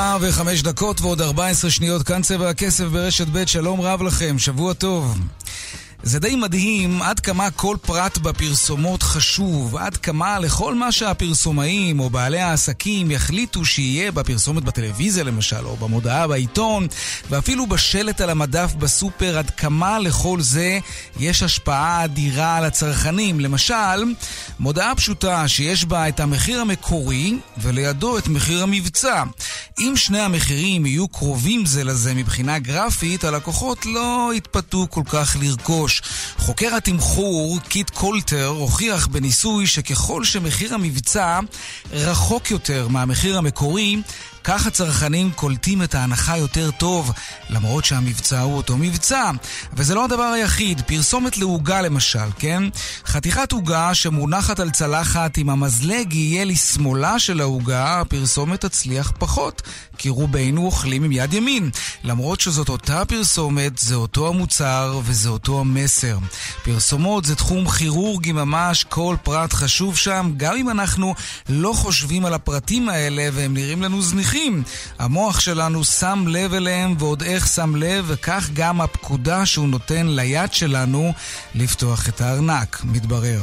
ארבע וחמש דקות ועוד ארבע עשרה שניות, כאן צבע הכסף ברשת ב', שלום רב לכם, שבוע טוב. זה די מדהים עד כמה כל פרט בפרסומות חשוב, עד כמה לכל מה שהפרסומאים או בעלי העסקים יחליטו שיהיה בפרסומת בטלוויזיה למשל, או במודעה בעיתון, ואפילו בשלט על המדף בסופר, עד כמה לכל זה יש השפעה אדירה על הצרכנים. למשל, מודעה פשוטה שיש בה את המחיר המקורי ולידו את מחיר המבצע. אם שני המחירים יהיו קרובים זה לזה מבחינה גרפית, הלקוחות לא יתפתו כל כך לרכוש. ראש. חוקר התמחור, קיט קולטר, הוכיח בניסוי שככל שמחיר המבצע רחוק יותר מהמחיר המקורי, כך הצרכנים קולטים את ההנחה יותר טוב, למרות שהמבצע הוא אותו מבצע. וזה לא הדבר היחיד, פרסומת לעוגה למשל, כן? חתיכת עוגה שמונחת על צלחת, אם המזלג יהיה לשמאלה של העוגה, הפרסומת תצליח פחות, כי רובנו אוכלים עם יד ימין. למרות שזאת אותה פרסומת, זה אותו המוצר וזה אותו המסר. פרסומות זה תחום כירורגי ממש, כל פרט חשוב שם, גם אם אנחנו לא חושבים על הפרטים האלה והם נראים לנו זניחים. המוח שלנו שם לב אליהם, ועוד איך שם לב, וכך גם הפקודה שהוא נותן ליד שלנו לפתוח את הארנק, מתברר.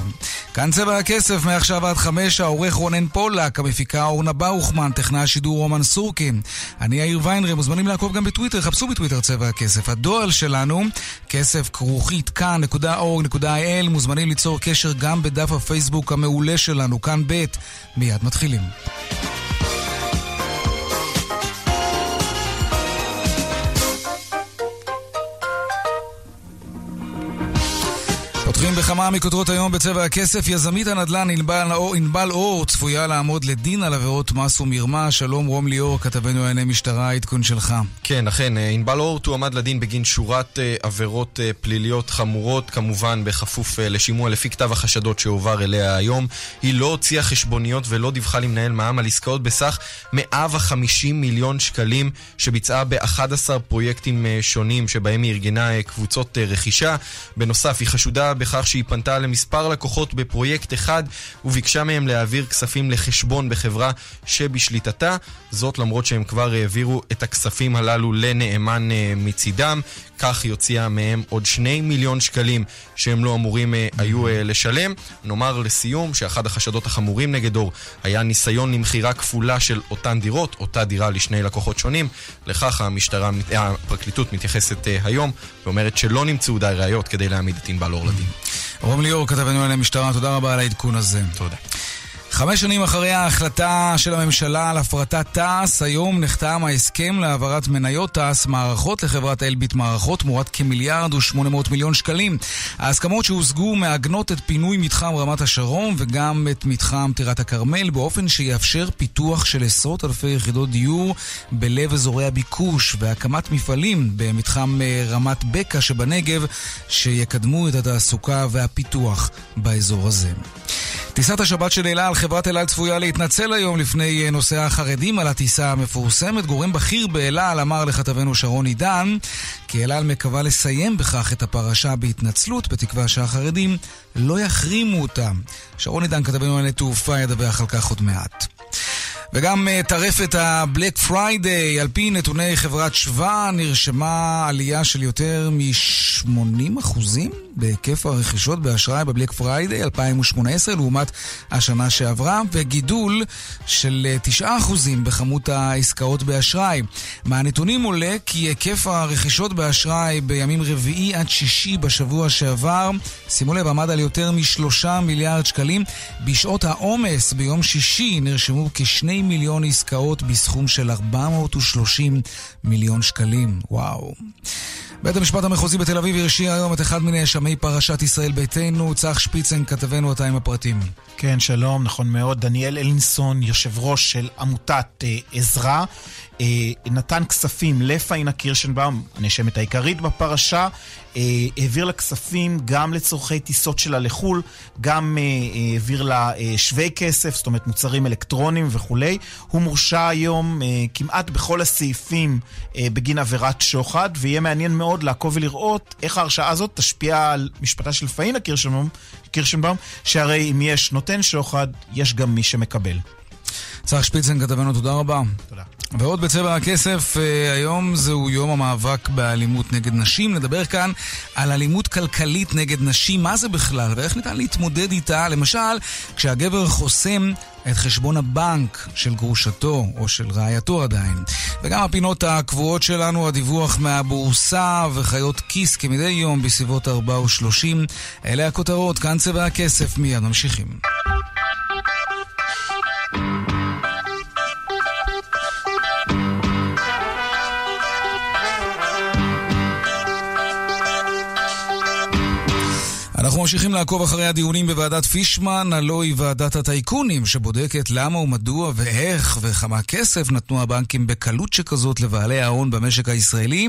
כאן צבע הכסף, מעכשיו עד חמש, העורך רונן פולק, המפיקה אורנה באוכמן, טכנה השידור רומן סורקין. אני יאיר ויינרי, מוזמנים לעקוב גם בטוויטר, חפשו בטוויטר צבע הכסף. הדואל שלנו, כסף כרוכית כאן.org.il, מוזמנים ליצור קשר גם בדף הפייסבוק המעולה שלנו, כאן ב', מיד מתחילים. פותחים בכמה מכותרות היום בצבע הכסף. יזמית הנדל"ן ענבל אור, ענבל אור צפויה לעמוד לדין על עבירות מס ומרמה. שלום רום ליאור, כתבנו לענייני משטרה, העדכון שלך. כן, אכן, אה, ענבל אור תועמד לדין בגין שורת אה, עבירות אה, פליליות חמורות, כמובן בכפוף לשימוע לפי כתב החשדות שהועבר אליה היום. היא לא הוציאה חשבוניות ולא דיווחה למנהל מע"מ על עסקאות בסך 150 מיליון שקלים שביצעה ב-11 פרויקטים שונים שבהם היא ארגנה קבוצות רכישה. בנוסף, היא חשודה בכך שהיא פנתה למספר לקוחות בפרויקט אחד וביקשה מהם להעביר כספים לחשבון בחברה שבשליטתה, זאת למרות שהם כבר העבירו את הכספים הללו לנאמן אה, מצידם. כך היא הוציאה מהם עוד שני מיליון שקלים שהם לא אמורים אה, היו אה, לשלם. נאמר לסיום שאחד החשדות החמורים נגד אור היה ניסיון למכירה כפולה של אותן דירות, אותה דירה לשני לקוחות שונים. לכך המשטרה, הפרקליטות מתייחסת היום ואומרת שלא נמצאו די ראיות כדי להעמיד את ענבל אור לדין. רום ליאור, כתבנו על המשטרה, תודה רבה על העדכון הזה. תודה. חמש שנים אחרי ההחלטה של הממשלה על הפרטת תע"ש, היום נחתם ההסכם להעברת מניות תע"ש מערכות לחברת אלביט מערכות תמורת כמיליארד ושמונה מאות מיליון שקלים. ההסכמות שהושגו מעגנות את פינוי מתחם רמת השרון וגם את מתחם טירת הכרמל באופן שיאפשר פיתוח של עשרות אלפי יחידות דיור בלב אזורי הביקוש והקמת מפעלים במתחם אה, רמת בקע שבנגב שיקדמו את התעסוקה והפיתוח באזור הזה. טיסת השבת של אל על, חברת אל על צפויה להתנצל היום לפני אה, נוסעי החרדים על הטיסה המפורסמת. גורם בכיר באל על אמר לכתבנו שרון עידן כי אל על מקווה לסיים בכך את הפרשה בהתנצלות, בתקווה שהחרדים לא יחרימו אותה. שרון עידן כתבנו על תעופה ידווח על כך עוד מעט. וגם אה, טרפת הבלק פריידיי, על פי נתוני חברת שב"א, נרשמה עלייה של יותר מ-80 אחוזים בהיקף הרכישות באשראי בבלק פריידיי 2018 לעומת השנה שעברה, וגידול של 9% אה, בכמות העסקאות באשראי. מהנתונים עולה כי היקף הרכישות באשראי בימים רביעי עד שישי בשבוע שעבר, שימו לב, עמד על יותר משלושה מיליארד שקלים. בשעות העומס ביום שישי נרשמו כשני מיליון עסקאות בסכום של 430 מיליון שקלים. וואו. בית המשפט המחוזי בתל אביב הרשיע היום את אחד מנאשמי פרשת ישראל ביתנו, צח שפיצן, כתבנו אותה עם הפרטים. כן, שלום, נכון מאוד. דניאל אלינסון, יושב ראש של עמותת אה, עזרא, אה, נתן כספים לפאינה קירשנבאום, הנאשמת העיקרית בפרשה, אה, העביר לה כספים גם לצורכי טיסות שלה לחו"ל, גם אה, העביר לה אה, שווי כסף, זאת אומרת מוצרים אלקטרוניים וכולי. הוא מורשע היום אה, כמעט בכל הסעיפים אה, בגין עבירת שוחד, ויהיה מעניין מאוד לעקוב ולראות איך ההרשעה הזאת תשפיע על משפטה של פאינה קירשנבאום, קירשנבאום שהרי אם יש נותן שוחד, יש גם מי שמקבל. צח שפיצן, כתבנו, תודה רבה. תודה. ועוד בצבע הכסף, אה, היום זהו יום המאבק באלימות נגד נשים. נדבר כאן על אלימות כלכלית נגד נשים, מה זה בכלל, ואיך ניתן להתמודד איתה, למשל, כשהגבר חוסם את חשבון הבנק של גרושתו, או של רעייתו עדיין. וגם הפינות הקבועות שלנו, הדיווח מהבורסה וחיות כיס כמדי יום בסביבות 4 ו-30. אלה הכותרות, כאן צבע הכסף, מיד ממשיכים. אנחנו ממשיכים לעקוב אחרי הדיונים בוועדת פישמן, הלא היא ועדת הטייקונים, שבודקת למה ומדוע ואיך וכמה כסף נתנו הבנקים בקלות שכזאת לבעלי ההון במשק הישראלי,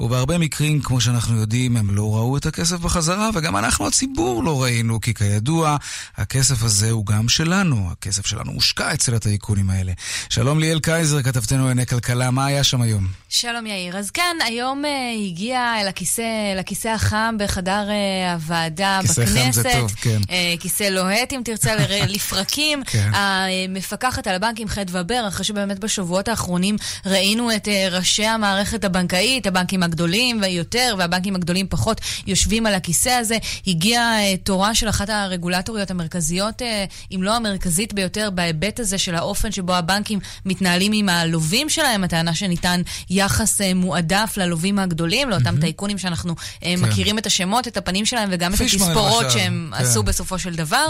ובהרבה מקרים, כמו שאנחנו יודעים, הם לא ראו את הכסף בחזרה, וגם אנחנו הציבור לא ראינו, כי כידוע, הכסף הזה הוא גם שלנו, הכסף שלנו מושקע אצל הטייקונים האלה. שלום ליאל קייזר, כתבתנו לענייני כלכלה, מה היה שם היום? שלום יאיר. אז כן, היום uh, הגיע אל הכיסא, לכיסא החם בחדר uh, הוועדה כיסא בכנסת. טוב, כן. Uh, כיסא לוהט, אם תרצה, לפרקים. כן. המפקחת על הבנקים חדווה בר, אחרי שבאמת בשבועות האחרונים ראינו את uh, ראשי המערכת הבנקאית, הבנקים הגדולים ויותר, והבנקים הגדולים פחות, יושבים על הכיסא הזה. הגיע uh, תורה של אחת הרגולטוריות המרכזיות, אם לא המרכזית ביותר, בהיבט הזה של האופן שבו הבנקים מתנהלים עם הלווים שלהם, הטענה שניתן יחס אה, מועדף ללווים הגדולים, לאותם מהמם. טייקונים שאנחנו אה, מכירים את השמות, את הפנים שלהם וגם את פישמן, התספורות למשל. שהם כן. עשו בסופו של דבר.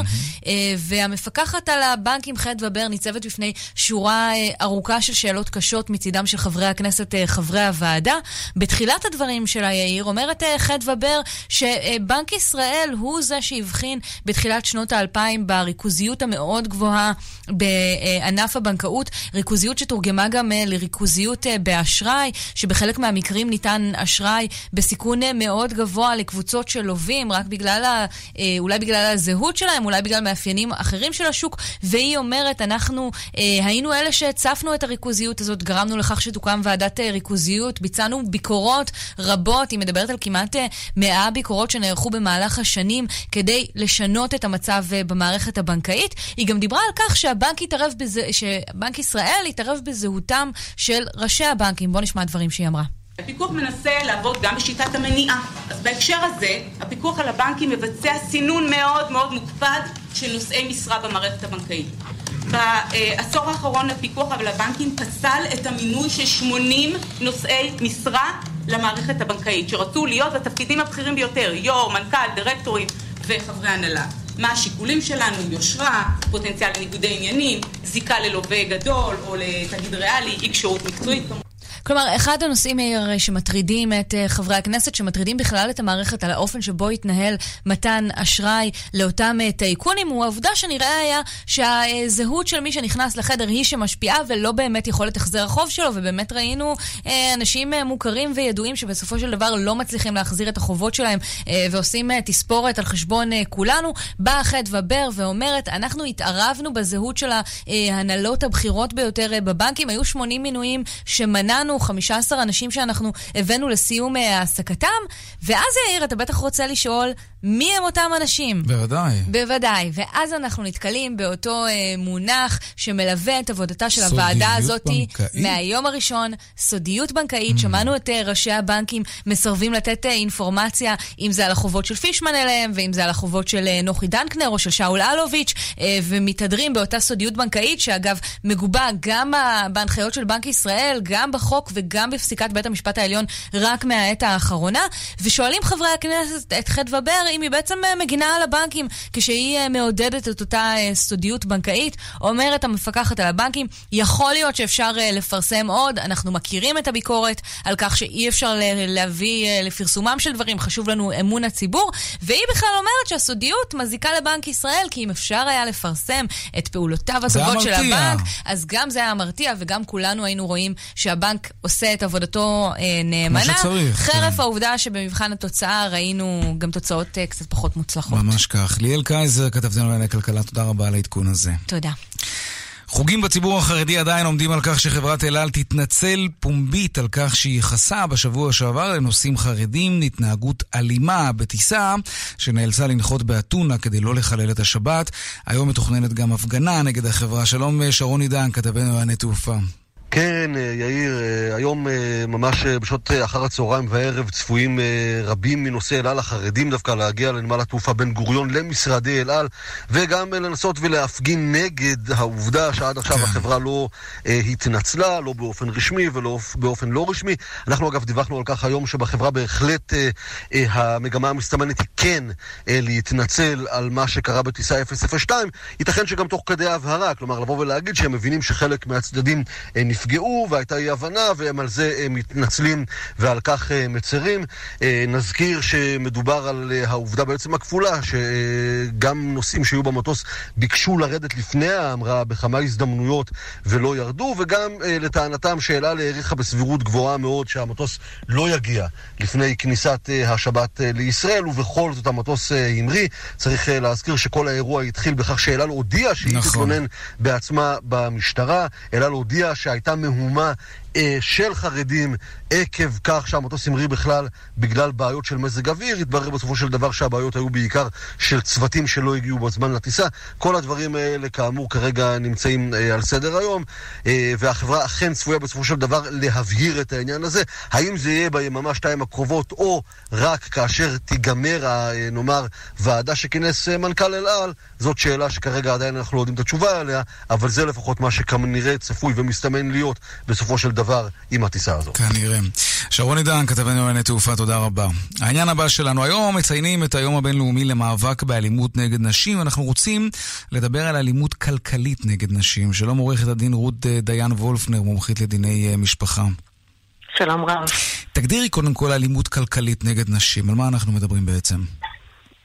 אה, והמפקחת על הבנקים חדווה בר ניצבת בפני שורה אה, ארוכה של שאלות קשות מצידם של חברי הכנסת, אה, חברי הוועדה. בתחילת הדברים שלה, יאיר, אומרת אה, חדווה בר שבנק ישראל הוא זה שהבחין בתחילת שנות האלפיים בריכוזיות המאוד גבוהה בענף הבנקאות, ריכוזיות שתורגמה גם לריכוזיות באשראי, שבחלק מהמקרים ניתן אשראי בסיכון מאוד גבוה לקבוצות של לווים, רק בגלל, אולי בגלל הזהות שלהם, אולי בגלל מאפיינים אחרים של השוק, והיא אומרת, אנחנו אה, היינו אלה שהצפנו את הריכוזיות הזאת, גרמנו לכך שתוקם ועדת אה, ריכוזיות, ביצענו ביקורות רבות, היא מדברת על כמעט אה, 100 ביקורות שנערכו במהלך השנים כדי לשנות את המצב אה, במערכת הבנקאית. היא גם דיברה על כך שהבנק בזה, שבנק ישראל יתערב בזהותם של ראשי הבנקים. בואו נשמע דברים שהיא אמרה. הפיקוח מנסה לעבוד גם בשיטת המניעה. אז בהקשר הזה, הפיקוח על הבנקים מבצע סינון מאוד מאוד מוקפד של נושאי משרה במערכת הבנקאית. בעשור האחרון הפיקוח על הבנקים פסל את המינוי של 80 נושאי משרה למערכת הבנקאית, שרצו להיות בתפקידים הבכירים ביותר, יו"ר, מנכ"ל, דירקטורים וחברי הנהלה. מה השיקולים שלנו, יושרה, פוטנציאל לניגודי עניינים, זיקה ללווה גדול או לתאגיד ריאלי, אי כשירות מקצועית. כלומר, אחד הנושאים הרי שמטרידים את uh, חברי הכנסת, שמטרידים בכלל את המערכת על האופן שבו התנהל מתן אשראי לאותם uh, טייקונים, הוא העובדה שנראה היה שהזהות של מי שנכנס לחדר היא שמשפיעה ולא באמת יכולת החזר החוב שלו, ובאמת ראינו uh, אנשים מוכרים וידועים שבסופו של דבר לא מצליחים להחזיר את החובות שלהם ועושים תספורת על חשבון כולנו. באה חדווה בר ואומרת, אנחנו התערבנו בזהות של ההנהלות הבכירות ביותר בבנקים, היו 80 מינויים שמנענו 15 אנשים שאנחנו הבאנו לסיום אה, העסקתם, ואז יאיר, אתה בטח רוצה לשאול, מי הם אותם אנשים? בוודאי. בוודאי, ואז אנחנו נתקלים באותו אה, מונח שמלווה את עבודתה של הוועדה הזאת בנקאית. מהיום הראשון, סודיות בנקאית, mm. שמענו את אה, ראשי הבנקים מסרבים לתת אה, אינפורמציה, אם זה על החובות של פישמן אליהם, ואם זה על החובות של אה, נוחי דנקנר או של שאול אלוביץ', אה, ומתהדרים באותה סודיות בנקאית, שאגב, מגובה גם בהנחיות של בנק ישראל, גם בחוק וגם בפסיקת בית המשפט העליון, רק מהעת האחרונה, ושואלים חברי הכנסת את חדווה בר, אם היא בעצם אה, מגינה על הבנקים כשהיא אה, מעודדת את אותה אה, סודיות בנקאית. אומרת המפקחת על הבנקים, יכול להיות שאפשר לפרסם עוד, אנחנו מכירים את הביקורת על כך שאי אפשר להביא לפרסומם של דברים, חשוב לנו אמון הציבור, והיא בכלל אומרת שהסודיות מזיקה לבנק ישראל, כי אם אפשר היה לפרסם את פעולותיו הטובות של. הבנק, אז גם זה היה מרתיע, וגם כולנו היינו רואים שהבנק עושה את עבודתו אה, נאמנה. שצריך, חרף כן. העובדה שבמבחן התוצאה ראינו גם תוצאות אה, קצת פחות מוצלחות. ממש כך. ליאל קייזר, כתבתנו לענייני כלכלה, תודה רבה על העדכון הזה. תודה. חוגים בציבור החרדי עדיין עומדים על כך שחברת אל על תתנצל פומבית על כך שהיא יחסה בשבוע שעבר לנוסעים חרדים התנהגות אלימה בטיסה שנאלצה לנחות באתונה כדי לא לחלל את השבת. היום מתוכננת גם הפגנה נגד החברה. שלום שרון עידן, כתבנו לענייני תעופה. כן, אה, יאיר, אה, היום אה, ממש בשעות אחר הצהריים והערב צפויים רבים מנושאי אל על החרדים דווקא להגיע לנמל התעופה בן גוריון למשרדי אל על וגם לנסות ולהפגין נגד העובדה שעד עכשיו. החברה לא התנצלה, לא באופן רשמי ולא באופן לא רשמי. אנחנו אגב דיווחנו על כך היום שבחברה בהחלט המגמה המסתמנת היא כן להתנצל על מה שקרה בטיסה 002. ייתכן שגם תוך כדי הבהרה, כלומר לבוא ולהגיד שהם מבינים שחלק מהצדדים נפגעו והייתה אי הבנה והם על זה אה, מתנצלים ועל כך אה, מצרים. אה, נזכיר שמדובר על העובדה בעצם הכפולה, שגם נוסעים שהיו במטוס ביקשו לרדת לפני ההמראה בכמה הזדמנויות ולא ירדו, וגם לטענתם שאל על העריכה בסבירות גבוהה מאוד שהמטוס לא יגיע לפני כניסת השבת לישראל, ובכל זאת המטוס המריא. צריך להזכיר שכל האירוע התחיל בכך שאל על הודיעה שהיא נכון. תתלונן בעצמה במשטרה. אל על הודיעה שהייתה... הייתה מהומה אה, של חרדים עקב כך שהמטוס המריא בכלל בגלל בעיות של מזג אוויר. התברר בסופו של דבר שהבעיות היו בעיקר של צוותים שלא הגיעו בזמן לטיסה. כל הדברים האלה כאמור כרגע נמצאים אה, על סדר היום, אה, והחברה אכן צפויה בסופו של דבר להבהיר את העניין הזה. האם זה יהיה ביממה שתיים הקרובות או רק כאשר תיגמר, אה, נאמר, ועדה שכינס אה, מנכ"ל אל על, זאת שאלה שכרגע עדיין אנחנו לא יודעים את התשובה עליה, אבל זה לפחות מה שכנראה צפוי ומסתמן להיות בסופו של דבר עם הטיסה הזאת. כנראה. שרון עידן, כתבנו לענייני תעופה, תודה רבה. העניין הבא שלנו, היום מציינים את היום הבינלאומי למאבק באלימות נגד נשים. אנחנו רוצים לדבר על אלימות כלכלית נגד נשים. שלום עורכת הדין רות אה, דיין וולפנר, מומחית לדיני אה, משפחה. שלום רב. תגדירי קודם כל אלימות כלכלית נגד נשים. על מה אנחנו מדברים בעצם?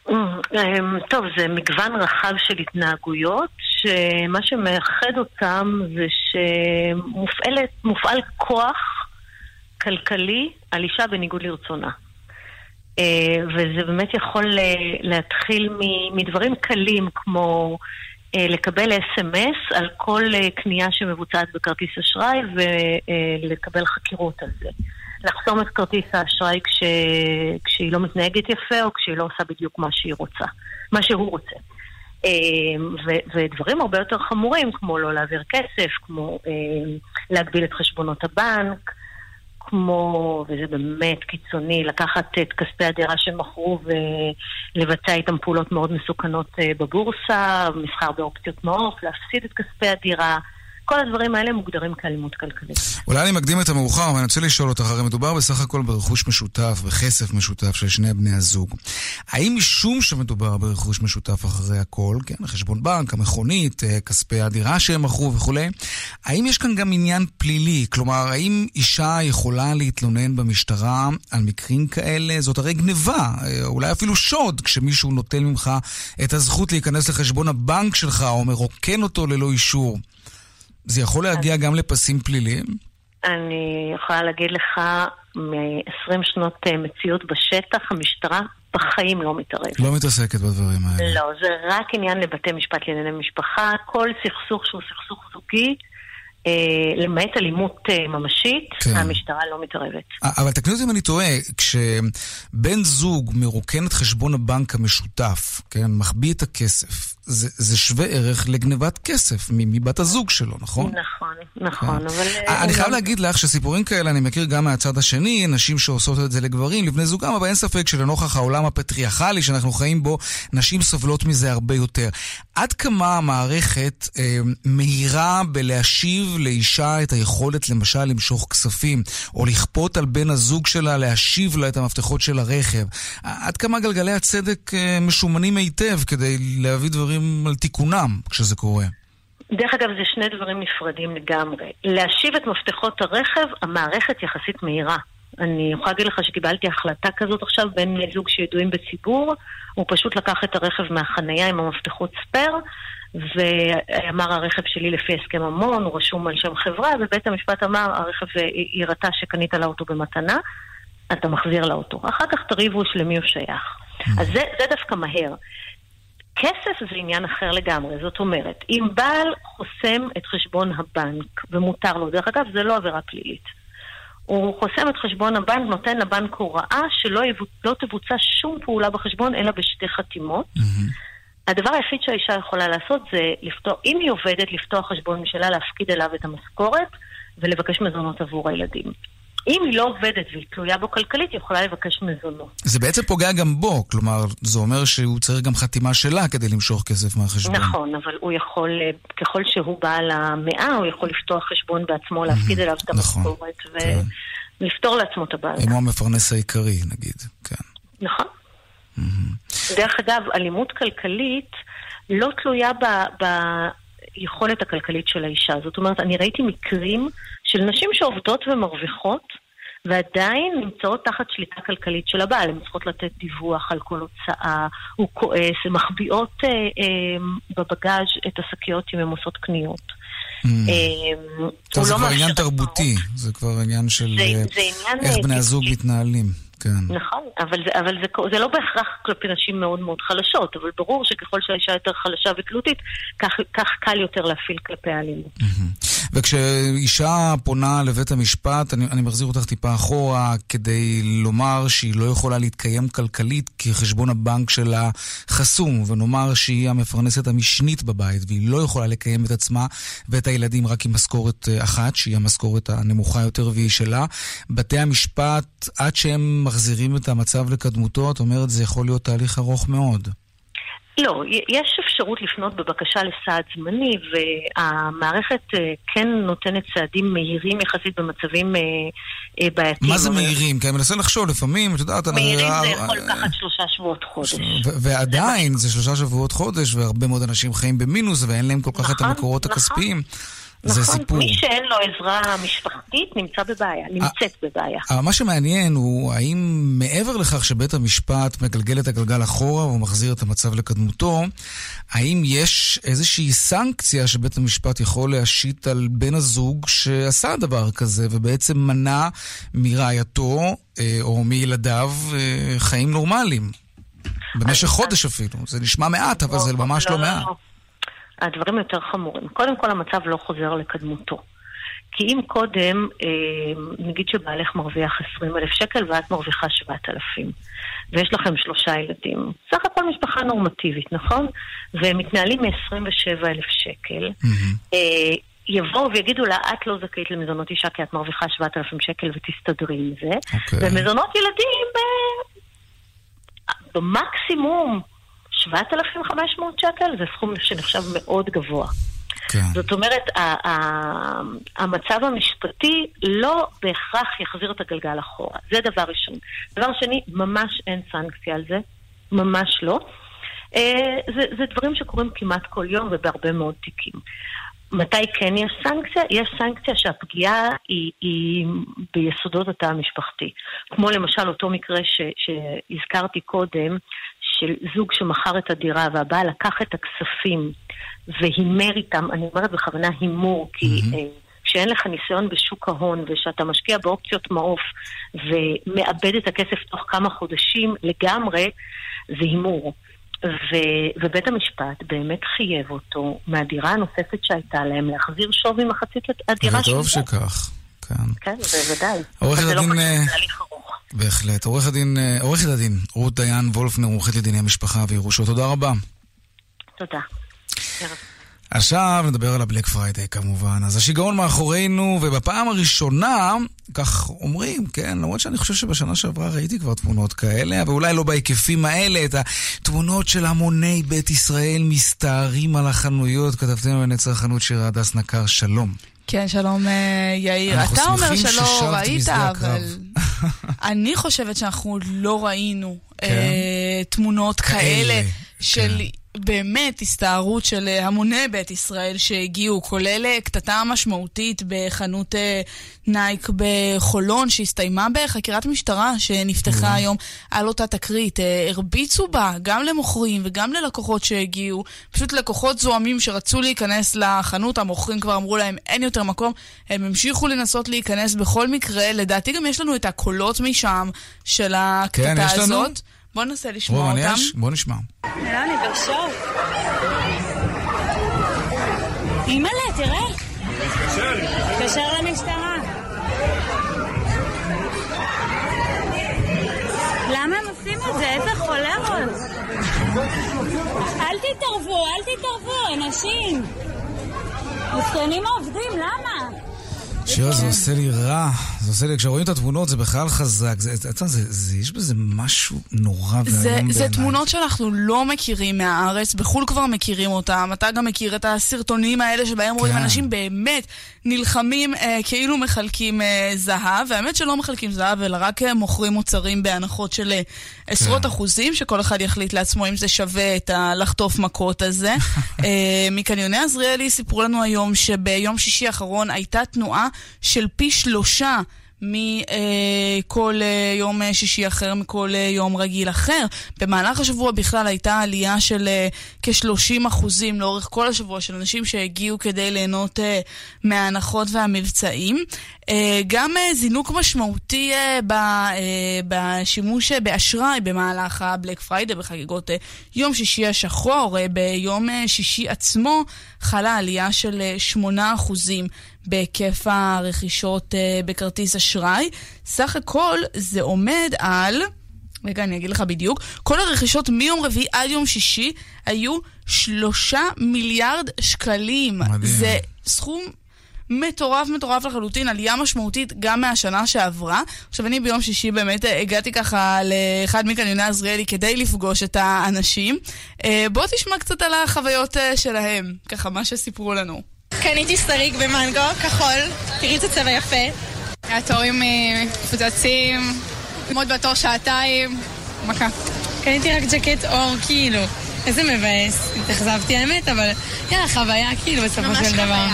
אמ, טוב, זה מגוון רחב של התנהגויות, שמה שמאחד אותם זה שמופעל כוח כלכלי על אישה בניגוד לרצונה. אה, וזה באמת יכול אה, להתחיל מדברים קלים כמו אה, לקבל אס.אם.אס על כל קנייה שמבוצעת בכרטיס אשראי ולקבל חקירות על זה. לחסום את כרטיס האשראי כש... כשהיא לא מתנהגת יפה או כשהיא לא עושה בדיוק מה שהיא רוצה, מה שהוא רוצה. אמ, ו- ודברים הרבה יותר חמורים, כמו לא להעביר כסף, כמו אמ, להגביל את חשבונות הבנק, כמו, וזה באמת קיצוני, לקחת את כספי הדירה שהם מכרו ולבצע איתם פעולות מאוד מסוכנות אה, בבורסה, מסחר באופציות מעוף, להפסיד את כספי הדירה. כל הדברים האלה מוגדרים כאלימות כלכלית. אולי אני מקדים את המאוחר, אבל אני רוצה לשאול אותך, הרי מדובר בסך הכל ברכוש משותף, בכסף משותף של שני בני הזוג. האם משום שמדובר ברכוש משותף אחרי הכל, כן, חשבון בנק, המכונית, אה, כספי הדירה שהם מכרו וכולי, האם יש כאן גם עניין פלילי? כלומר, האם אישה יכולה להתלונן במשטרה על מקרים כאלה? זאת הרי גניבה, אה, אולי אפילו שוד, כשמישהו נוטל ממך את הזכות להיכנס לחשבון הבנק שלך או מרוקן אותו ללא אישור. זה יכול להגיע גם לפסים פליליים? אני יכולה להגיד לך, מ-20 שנות אה, מציאות בשטח, המשטרה בחיים לא מתערבת. לא מתעסקת בדברים האלה. לא, זה רק עניין לבתי משפט לענייני משפחה. כל סכסוך שהוא סכסוך זוגי, אה, למעט אלימות אה, ממשית, כן. המשטרה לא מתערבת. אבל תקני אותי אם אני טועה, כשבן זוג מרוקן את חשבון הבנק המשותף, כן, מחביא את הכסף, זה, זה שווה ערך לגנבת כסף מבת הזוג שלו, נכון? נכון, נכון, כן. אבל... אה, אני חייב להגיד לך שסיפורים כאלה אני מכיר גם מהצד השני, נשים שעושות את זה לגברים, לבני זוגם, אבל אין ספק שלנוכח העולם הפטריארכלי שאנחנו חיים בו, נשים סובלות מזה הרבה יותר. עד כמה המערכת אה, מהירה בלהשיב לאישה את היכולת למשל למשוך כספים, או לכפות על בן הזוג שלה להשיב לה את המפתחות של הרכב? עד כמה גלגלי הצדק אה, משומנים היטב כדי להביא דברים... דברים על תיקונם כשזה קורה. דרך אגב, זה שני דברים נפרדים לגמרי. להשיב את מפתחות הרכב, המערכת יחסית מהירה. אני יכולה להגיד לך שקיבלתי החלטה כזאת עכשיו בין זוג שידועים בציבור, הוא פשוט לקח את הרכב מהחנייה עם המפתחות ספייר, ואמר הרכב שלי לפי הסכם המון, הוא רשום על שם חברה, ובית המשפט אמר, הרכב הראתה שקנית לאוטו במתנה, אתה מחזיר לאוטו. אחר כך תריבו למי הוא שייך. Mm. אז זה, זה דווקא מהר. כסף זה עניין אחר לגמרי, זאת אומרת, אם בעל חוסם את חשבון הבנק, ומותר לו, דרך אגב, זה לא עבירה פלילית. הוא חוסם את חשבון הבנק, נותן לבנק הוראה שלא יבוצ... לא תבוצע שום פעולה בחשבון, אלא בשתי חתימות. Mm-hmm. הדבר היחיד שהאישה יכולה לעשות זה לפתוח, אם היא עובדת, לפתוח חשבון משלה, להפקיד אליו את המשכורת ולבקש מזונות עבור הילדים. אם היא לא עובדת והיא תלויה בו כלכלית, היא יכולה לבקש מזונות. זה בעצם פוגע גם בו, כלומר, זה אומר שהוא צריך גם חתימה שלה כדי למשוך כסף מהחשבון. נכון, אבל הוא יכול, אה, ככל שהוא בעל המאה, הוא יכול לפתוח חשבון בעצמו, להפקיד אליו את נכון, המשכורת ולפתור לעצמו את הבעיה. אם הוא המפרנס העיקרי, נגיד, כן. נכון. דרך אגב, אלימות כלכלית לא תלויה ביכולת הכלכלית של האישה. זאת אומרת, אני ראיתי מקרים של נשים שעובדות ומרוויחות, ועדיין נמצאות תחת שליטה כלכלית של הבעל. הן צריכות לתת דיווח על כל הוצאה, הוא כועס, הן מחביאות אה, אה, בבגאז' את השקיות אם הן עושות קניות. Mm. אה, טוב, זה לא כבר עניין תרבותי, זה כבר עניין של זה, אה, זה עניין איך בני הזוג מתנהלים. כן. נכון, אבל, זה, אבל זה, זה לא בהכרח כלפי נשים מאוד מאוד חלשות, אבל ברור שככל שהאישה יותר חלשה ותלותית, כך, כך קל יותר להפעיל כלפי האלימות. וכשאישה פונה לבית המשפט, אני, אני מחזיר אותך טיפה אחורה, כדי לומר שהיא לא יכולה להתקיים כלכלית כי חשבון הבנק שלה חסום, ונאמר שהיא המפרנסת המשנית בבית, והיא לא יכולה לקיים את עצמה ואת הילדים רק עם משכורת אה, אחת, שהיא המשכורת הנמוכה יותר והיא שלה. בתי המשפט, עד שהם מחזירים את המצב לקדמותו, את אומרת, זה יכול להיות תהליך ארוך מאוד. לא, יש אפשרות לפנות בבקשה לסעד זמני, והמערכת אה, כן נותנת צעדים מהירים יחסית במצבים אה, אה, בעייתיים. מה זה מהירים? כי אני מנסה לחשוב, לפעמים, את יודעת... מהירים זה יכול לקחת שלושה שבועות חודש. ועדיין, זה שלושה שבועות חודש, והרבה מאוד אנשים חיים במינוס, ואין להם כל כך את נכון, המקורות נכון. זה נכון, סיפור. מי שאין לו עזרה משפחתית נמצא בבעיה, נמצאת בבעיה. אבל מה שמעניין הוא, האם מעבר לכך שבית המשפט מגלגל את הגלגל אחורה ומחזיר את המצב לקדמותו, האם יש איזושהי סנקציה שבית המשפט יכול להשית על בן הזוג שעשה דבר כזה ובעצם מנע מרעייתו אה, או מילדיו אה, חיים נורמליים? במשך חודש אפילו. זה נשמע מעט, אבל זה ממש לא, לא, לא מעט. הדברים יותר חמורים. קודם כל, המצב לא חוזר לקדמותו. כי אם קודם, אה, נגיד שבעלך מרוויח 20 אלף שקל ואת מרוויחה 7,000, ויש לכם שלושה ילדים, סך הכל משפחה נורמטיבית, נכון? והם מתנהלים מ-27 אלף שקל, mm-hmm. יבואו ויגידו לה, את לא זכאית למזונות אישה כי את מרוויחה 7,000 שקל ותסתדרי עם זה, okay. אוקיי. ומזונות ילדים ב... במקסימום 7,500 שקל זה סכום שנחשב מאוד גבוה. כן. זאת אומרת, המצב המשפטי לא בהכרח יחזיר את הגלגל אחורה. זה דבר ראשון. דבר שני, ממש אין סנקציה על זה. ממש לא. אה, זה, זה דברים שקורים כמעט כל יום ובהרבה מאוד תיקים. מתי כן יש סנקציה? יש סנקציה שהפגיעה היא, היא ביסודות התא המשפחתי. כמו למשל אותו מקרה ש, שהזכרתי קודם, של זוג שמכר את הדירה והבעל לקח את הכספים והימר איתם, אני אומרת בכוונה הימור, כי mm-hmm. כשאין לך ניסיון בשוק ההון ושאתה משקיע באופציות מעוף ומאבד את הכסף תוך כמה חודשים לגמרי, זה הימור. ו- ובית המשפט באמת חייב אותו מהדירה הנוספת שהייתה להם להחזיר שווי מחצית הדירה שלו. וטוב שכך, כן. כן, בוודאי. עורכת הדין... לא תהליך ארוך. בהחלט. עורכת הדין, אה, עורכת הדין רות דיין וולפנר, עורכת לדיני משפחה וירושות, תודה רבה. תודה. עכשיו נדבר על הבלק פריידיי כמובן. אז השיגעון מאחורינו, ובפעם הראשונה, כך אומרים, כן, למרות שאני חושב שבשנה שעברה ראיתי כבר תמונות כאלה, אבל אולי לא בהיקפים האלה, את התמונות של המוני בית ישראל מסתערים על החנויות. כתבתנו לענייני צרכנות שירה הדס נקר, שלום. כן, שלום אה, יאיר. אתה אומר שלא ראית, אבל אני חושבת שאנחנו לא ראינו כן? אה, תמונות כאלה, כאלה של... כן. באמת הסתערות של אה, המוני בית ישראל שהגיעו, כולל אה, קטטה משמעותית בחנות אה, נייק בחולון, שהסתיימה בחקירת משטרה שנפתחה היום על אותה תקרית. הרביצו בה גם למוכרים וגם ללקוחות שהגיעו, פשוט לקוחות זועמים שרצו להיכנס לחנות, המוכרים כבר אמרו להם אין יותר מקום, הם המשיכו לנסות להיכנס בכל מקרה, לדעתי גם יש לנו את הקולות משם של הקטטה כן, הזאת. בוא ננסה לשמוע אותם. יש? בוא נשמע. נראה לי בשוק. אימא'לה, תראה. תתקשר למשטרה. למה הם עושים את זה? איזה חולרות. אל תתערבו, אל תתערבו, אנשים. מסכנים עובדים, למה? שירה, זה עושה לי רע. זה עושה לי, כשרואים את התמונות זה בכלל חזק. זה, זה, זה, זה, יש בזה משהו נורא ואיום בעיניי. זה תמונות שאנחנו לא מכירים מהארץ, בחו"ל כבר מכירים אותם. אתה גם מכיר את הסרטונים האלה שבהם כן. רואים אנשים באמת נלחמים אה, כאילו מחלקים אה, זהב, והאמת שלא מחלקים זהב, אלא רק אה, מוכרים מוצרים בהנחות של אה, עשרות כן. אחוזים, שכל אחד יחליט לעצמו אם זה שווה את הלחטוף מכות הזה. אה, מקניוני עזריאלי סיפרו לנו היום שביום שישי האחרון הייתה תנועה של פי שלושה מכל אה, יום אה, שישי אחר, מכל אה, יום רגיל אחר. במהלך השבוע בכלל הייתה עלייה של כ-30 אחוזים לאורך כל השבוע של אנשים שהגיעו כדי ליהנות מההנחות והמבצעים. גם זינוק משמעותי בשימוש באשראי במהלך הבלק פריידי בחגיגות יום שישי השחור. ביום שישי עצמו חלה עלייה של 8 אחוזים בהיקף הרכישות uh, בכרטיס אשראי. סך הכל זה עומד על... רגע, אני אגיד לך בדיוק. כל הרכישות מיום רביעי עד יום שישי היו שלושה מיליארד שקלים. מדהים. זה סכום מטורף מטורף לחלוטין, עלייה משמעותית גם מהשנה שעברה. עכשיו אני ביום שישי באמת אה, הגעתי ככה לאחד מקניוני עזריאלי כדי לפגוש את האנשים. אה, בוא תשמע קצת על החוויות שלהם, ככה מה שסיפרו לנו. קניתי סטריק במנגו, כחול, תראי את הצבע יפה. התורים מפוצצים, מאוד בתור שעתיים, מכה. קניתי רק ג'קט עור, כאילו. איזה מבאס. התאכזבתי האמת, אבל יאללה, חוויה כאילו בסופו של דבר.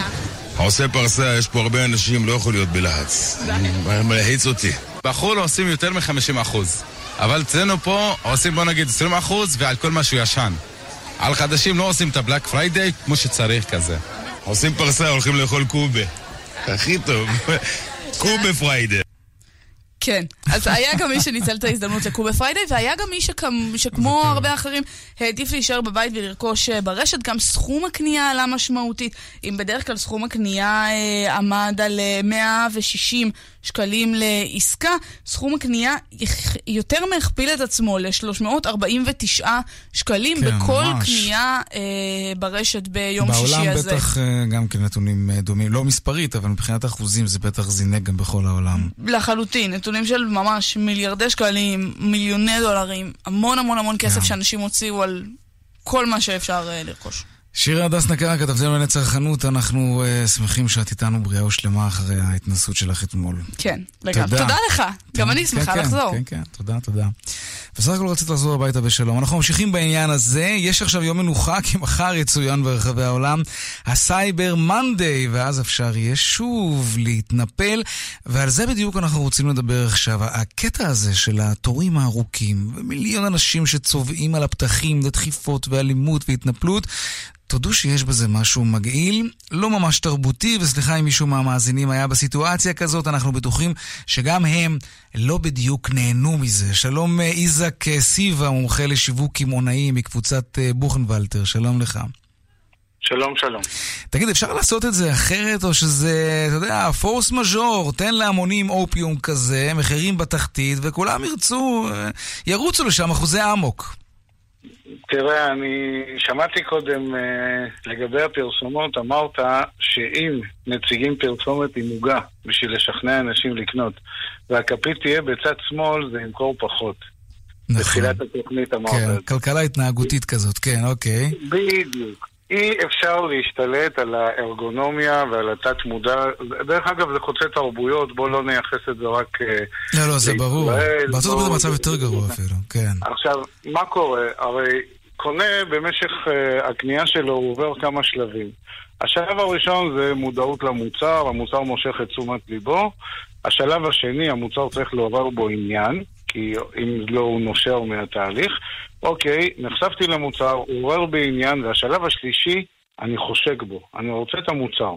עושה פרסה, יש פה הרבה אנשים, לא יכול להיות בלחץ. מלחיץ אותי. בחו"ל עושים יותר מ-50%, אבל אצלנו פה עושים בוא נגיד 20% ועל כל משהו ישן. על חדשים לא עושים את הבלק פריידיי כמו שצריך כזה. עושים פרסה, הולכים לאכול קובה. הכי טוב. קובה פריידי. כן, אז היה גם מי שניצל את ההזדמנות לקובה פריידי, והיה גם מי שכמו, שכמו הרבה אחרים העדיף להישאר בבית ולרכוש אה, ברשת. גם סכום הקנייה עלה משמעותית. אם בדרך כלל סכום הקנייה אה, עמד על 160 אה, שקלים לעסקה, סכום הקנייה יותר מהכפיל את עצמו ל-349 שקלים כן, בכל ממש. קנייה אה, ברשת ביום שישי הזה. בעולם בטח אה, גם כן נתונים דומים, לא מספרית, אבל מבחינת אחוזים זה בטח זינק גם בכל העולם. לחלוטין, נתונים של ממש מיליארדי שקלים, מיליוני דולרים, המון המון המון כסף כן. שאנשים הוציאו על כל מה שאפשר אה, לרכוש. שירה הדס נקרה, כתבתנו לענייני צרכנות, אנחנו אה, שמחים שאת איתנו בריאה ושלמה אחרי ההתנסות שלך אתמול. כן, לגמרי. תודה. תודה לך, גם כן, אני שמחה כן, לחזור. כן, כן, תודה, תודה. בסך הכל רצית לחזור הביתה בשלום. אנחנו ממשיכים בעניין הזה, יש עכשיו יום מנוחה, כי מחר יצוין ברחבי העולם הסייבר מנדיי, ואז אפשר יהיה שוב להתנפל, ועל זה בדיוק אנחנו רוצים לדבר עכשיו. הקטע הזה של התורים הארוכים, ומיליון אנשים שצובאים על הפתחים, ודחיפות ואלימות והתנפלות, תודו שיש בזה משהו מגעיל, לא ממש תרבותי, וסליחה אם מישהו מהמאזינים היה בסיטואציה כזאת, אנחנו בטוחים שגם הם לא בדיוק נהנו מזה. שלום אה, איזק אה, סיבה, מומחה לשיווק קמעונאי מקבוצת אה, בוכנוולטר, שלום לך. שלום, שלום. תגיד, אפשר לעשות את זה אחרת, או שזה, אתה יודע, פורס מז'ור, תן להמונים אופיום כזה, מחירים בתחתית, וכולם ירצו, ירוצו לשם אחוזי אמוק. תראה, אני שמעתי קודם uh, לגבי הפרסומות, אמרת שאם מציגים פרסומת עם עוגה בשביל לשכנע אנשים לקנות, והכפית תהיה בצד שמאל, זה ימכור פחות. נכון. בתחילת התוכנית אמרת כן, כלכלה התנהגותית כזאת, כן, אוקיי. בדיוק. אי אפשר להשתלט על הארגונומיה ועל התת-מודע. דרך אגב, זה חוצה תרבויות, בואו לא נייחס את זה רק לישראל. לא, לא, זה ברור. בארצות הברית המצב יותר גרוע אפילו, כן. עכשיו, מה קורה? הרי קונה במשך uh, הקנייה שלו, הוא עובר כמה שלבים. השלב הראשון זה מודעות למוצר, המוצר מושך את תשומת ליבו. השלב השני, המוצר צריך לעורר בו עניין, כי אם לא הוא נושר מהתהליך. אוקיי, נחשפתי למוצר, הוא עורר בי עניין, והשלב השלישי, אני חושק בו. אני רוצה את המוצר.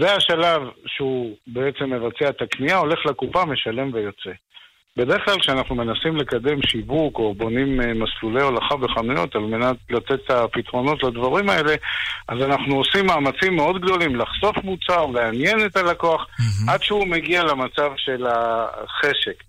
זה השלב שהוא בעצם מבצע את הקנייה, הולך לקופה, משלם ויוצא. בדרך כלל כשאנחנו מנסים לקדם שיווק או בונים אה, מסלולי הולכה בחנויות על מנת לתת את הפתרונות לדברים האלה, אז אנחנו עושים מאמצים מאוד גדולים לחשוף מוצר, לעניין את הלקוח, mm-hmm. עד שהוא מגיע למצב של החשק.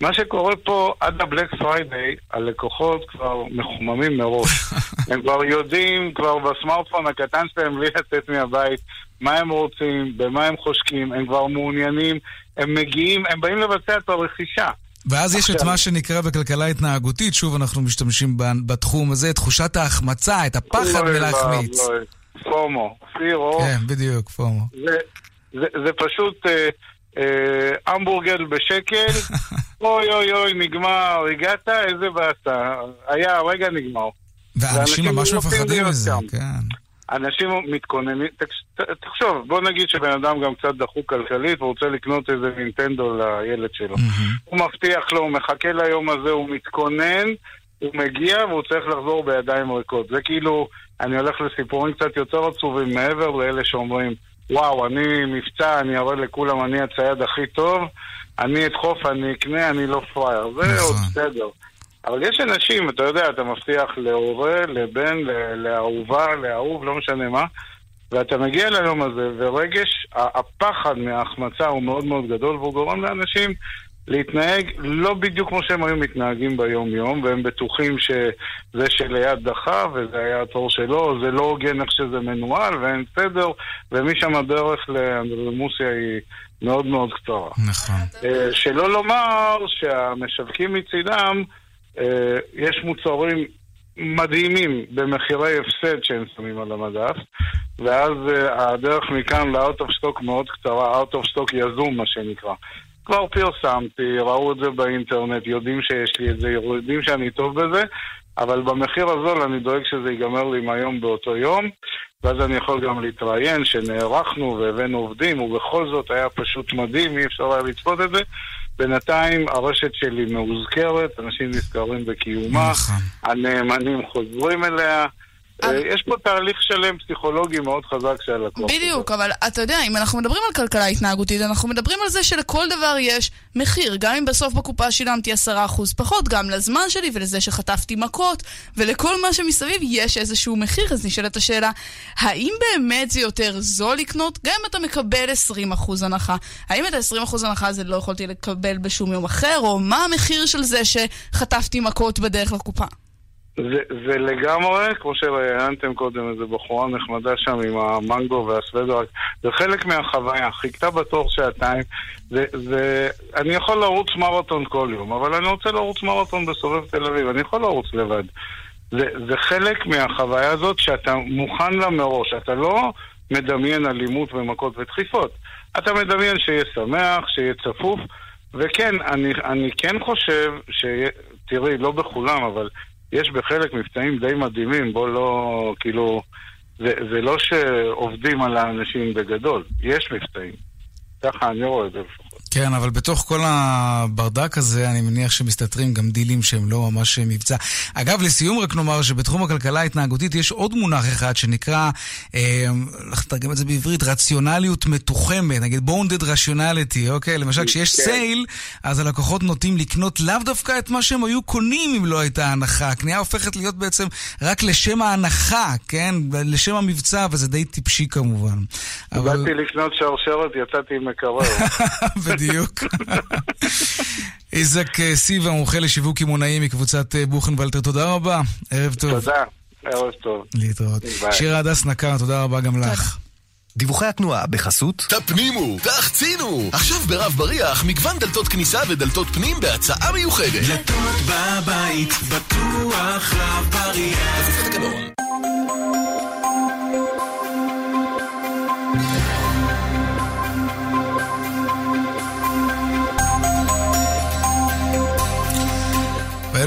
מה שקורה פה, עד הבלק פריידיי, הלקוחות כבר מחוממים מראש. הם כבר יודעים, כבר בסמארטפון הקטן שלהם, בלי לצאת מהבית, מה הם רוצים, במה הם חושקים, הם כבר מעוניינים, הם מגיעים, הם באים לבצע את הרכישה. ואז יש את מה שנקרא בכלכלה התנהגותית, שוב אנחנו משתמשים בתחום הזה, תחושת ההחמצה, את הפחד מלהחמיץ. פומו, פירו. כן, בדיוק, פומו. זה פשוט אה, המבורגר בשקל, אוי אוי אוי, נגמר, הגעת, איזה באסה. היה, הרגע נגמר. ואנשים ממש מפחדים מזה, כן. אנשים מתכוננים, תחשוב, בוא נגיד שבן אדם גם קצת דחוק כלכלית ורוצה לקנות איזה נינטנדו לילד שלו. הוא מבטיח לו, הוא מחכה ליום הזה, הוא מתכונן, הוא מגיע והוא צריך לחזור בידיים ריקות. זה כאילו, אני הולך לסיפורים קצת יותר עצובים מעבר לאלה שאומרים, וואו, אני מבצע, אני אראה לכולם, אני הצייד הכי טוב, אני אדחוף, אני אקנה, אני לא פראייר. זה נכון. עוד בסדר. אבל יש אנשים, אתה יודע, אתה מבטיח להורה, לבן, לאהובה, לאהוב, לא משנה מה, ואתה מגיע ליום הזה, ורגש, הפחד מההחמצה הוא מאוד מאוד גדול, והוא גורם לאנשים להתנהג לא בדיוק כמו שהם היו מתנהגים ביום-יום, והם בטוחים שזה שליד דחה, וזה היה התור שלו, זה לא הוגן איך שזה מנוהל, ואין סדר, ומשם הדרך לאנדרלמוסיה היא מאוד מאוד קצרה. נכון. אה, שלא לומר שהמשווקים מצידם, יש מוצרים מדהימים במחירי הפסד שהם שמים על המדף, ואז אה, הדרך מכאן ל-out of stock מאוד קצרה, out of stock יזום מה שנקרא. כבר פרסמתי, ראו את זה באינטרנט, יודעים שיש לי את זה, יודעים שאני טוב בזה, אבל במחיר הזול אני דואג שזה ייגמר לי מהיום באותו יום, ואז אני יכול גם להתראיין שנערכנו והבאנו עובדים, ובכל זאת היה פשוט מדהים, אי אפשר היה לצפות את זה. בינתיים הרשת שלי מאוזכרת, אנשים נזכרים בקיומה, נכון. הנאמנים חוזרים אליה. אה, יש פה תהליך שלם פסיכולוגי מאוד חזק של הלקוח. בדיוק, אבל אתה יודע, אם אנחנו מדברים על כלכלה התנהגותית, אנחנו מדברים על זה שלכל דבר יש מחיר. גם אם בסוף בקופה שילמתי 10% פחות, גם לזמן שלי ולזה שחטפתי מכות, ולכל מה שמסביב יש איזשהו מחיר. אז נשאלת השאלה, האם באמת זה יותר זול לקנות, גם אם אתה מקבל 20% הנחה? האם את ה-20% הנחה הזה לא יכולתי לקבל בשום יום אחר, או מה המחיר של זה שחטפתי מכות בדרך לקופה? זה, זה לגמרי, כמו שראיינתם קודם, איזה בחורה נחמדה שם עם המנגו והסוודו, זה חלק מהחוויה, חיכתה בתור שעתיים. זה, זה, אני יכול לרוץ מרתון כל יום, אבל אני רוצה לרוץ מרתון בסובב תל אביב, אני יכול לרוץ לבד. זה, זה חלק מהחוויה הזאת שאתה מוכן לה מראש, אתה לא מדמיין אלימות ומכות ודחיפות. אתה מדמיין שיהיה שמח, שיהיה צפוף, וכן, אני, אני כן חושב ש... תראי, לא בכולם, אבל יש בחלק מבצעים די מדהימים, בוא לא, כאילו, זה, זה לא שעובדים על האנשים בגדול, יש מבצעים. ככה אני רואה את זה לפחות. כן, אבל בתוך כל הברדק הזה, אני מניח שמסתתרים גם דילים שהם לא ממש מבצע. אגב, לסיום רק נאמר שבתחום הכלכלה ההתנהגותית יש עוד מונח אחד שנקרא, אה, איך נתרגם את זה בעברית? רציונליות מתוחמת, נגיד בונדד רציונליטי, אוקיי? למשל, כשיש כן. סייל, אז הלקוחות נוטים לקנות לאו דווקא את מה שהם היו קונים אם לא הייתה הנחה. הקנייה הופכת להיות בעצם רק לשם ההנחה, כן? לשם המבצע, וזה די טיפשי כמובן. אבל... באתי לקנות שרשרת, יצאתי עם מקרר. בדיוק. איזק אה, סיבה, מומחה לשיווק קמעונאי מקבוצת אה, בוכנוולטר, תודה רבה. ערב טוב. תודה, ערב טוב. להתראות. שירה הדס נקר, תודה רבה גם לך. דיווחי התנועה בחסות תפנימו, תחצינו! עכשיו ברב בריח מגוון דלתות כניסה ודלתות פנים בהצעה מיוחדת. דלתות בבית, בטוח רב בריח.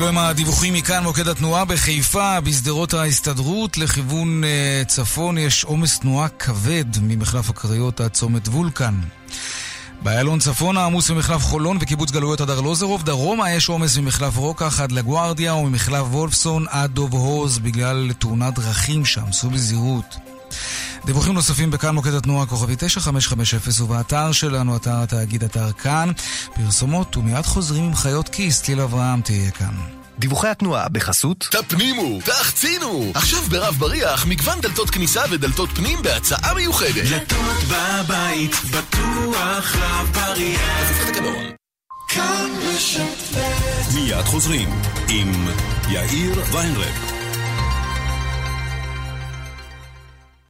ואלו הם הדיווחים מכאן, מוקד התנועה בחיפה, בשדרות ההסתדרות, לכיוון uh, צפון יש עומס תנועה כבד ממחלף הקריות עד צומת וולקן. באיילון צפונה עמוס ממחלף חולון וקיבוץ גלויות עד ארלוזרוב, דרומה יש עומס ממחלף רוקח עד לגוארדיה וממחלף וולפסון עד דוב הוז בגלל תאונת דרכים שם, סעו בזהירות. דיווחים נוספים בכאן מוקד התנועה כוכבי 9550 ובאתר שלנו, אתר התאגיד, אתר כאן. פרסומות ומיד חוזרים עם חיות כיס, צליל אברהם תהיה כאן. דיווחי התנועה בחסות תפנימו, תחצינו! עכשיו ברב בריח מגוון דלתות כניסה ודלתות פנים בהצעה מיוחדת. דלתות בבית, בטוח רב בריח. כאן רשת מיד חוזרים עם יאיר ויינרב.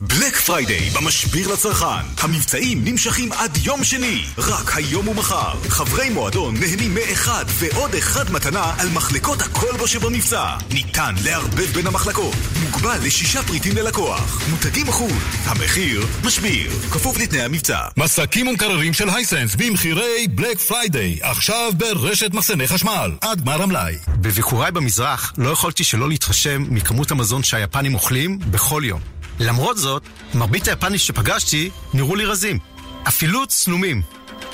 בלק פריידיי במשביר לצרכן. המבצעים נמשכים עד יום שני. רק היום ומחר. חברי מועדון נהנים מאחד ועוד אחד מתנה על מחלקות הכלבו שבמבצע. ניתן לערבב בין המחלקות. מוגבל לשישה פריטים ללקוח. מותגים מחו"ל. המחיר משביר. כפוף לתנאי המבצע. מסכים ומקררים של Hisense במחירי Black Friday. עכשיו ברשת מחסני חשמל. עד גמר המלאי. בביקוריי במזרח לא יכולתי שלא להתרשם מכמות המזון שהיפנים אוכלים בכל יום. למרות זאת, מרבית היפנים שפגשתי נראו לי רזים. אפילו צנומים.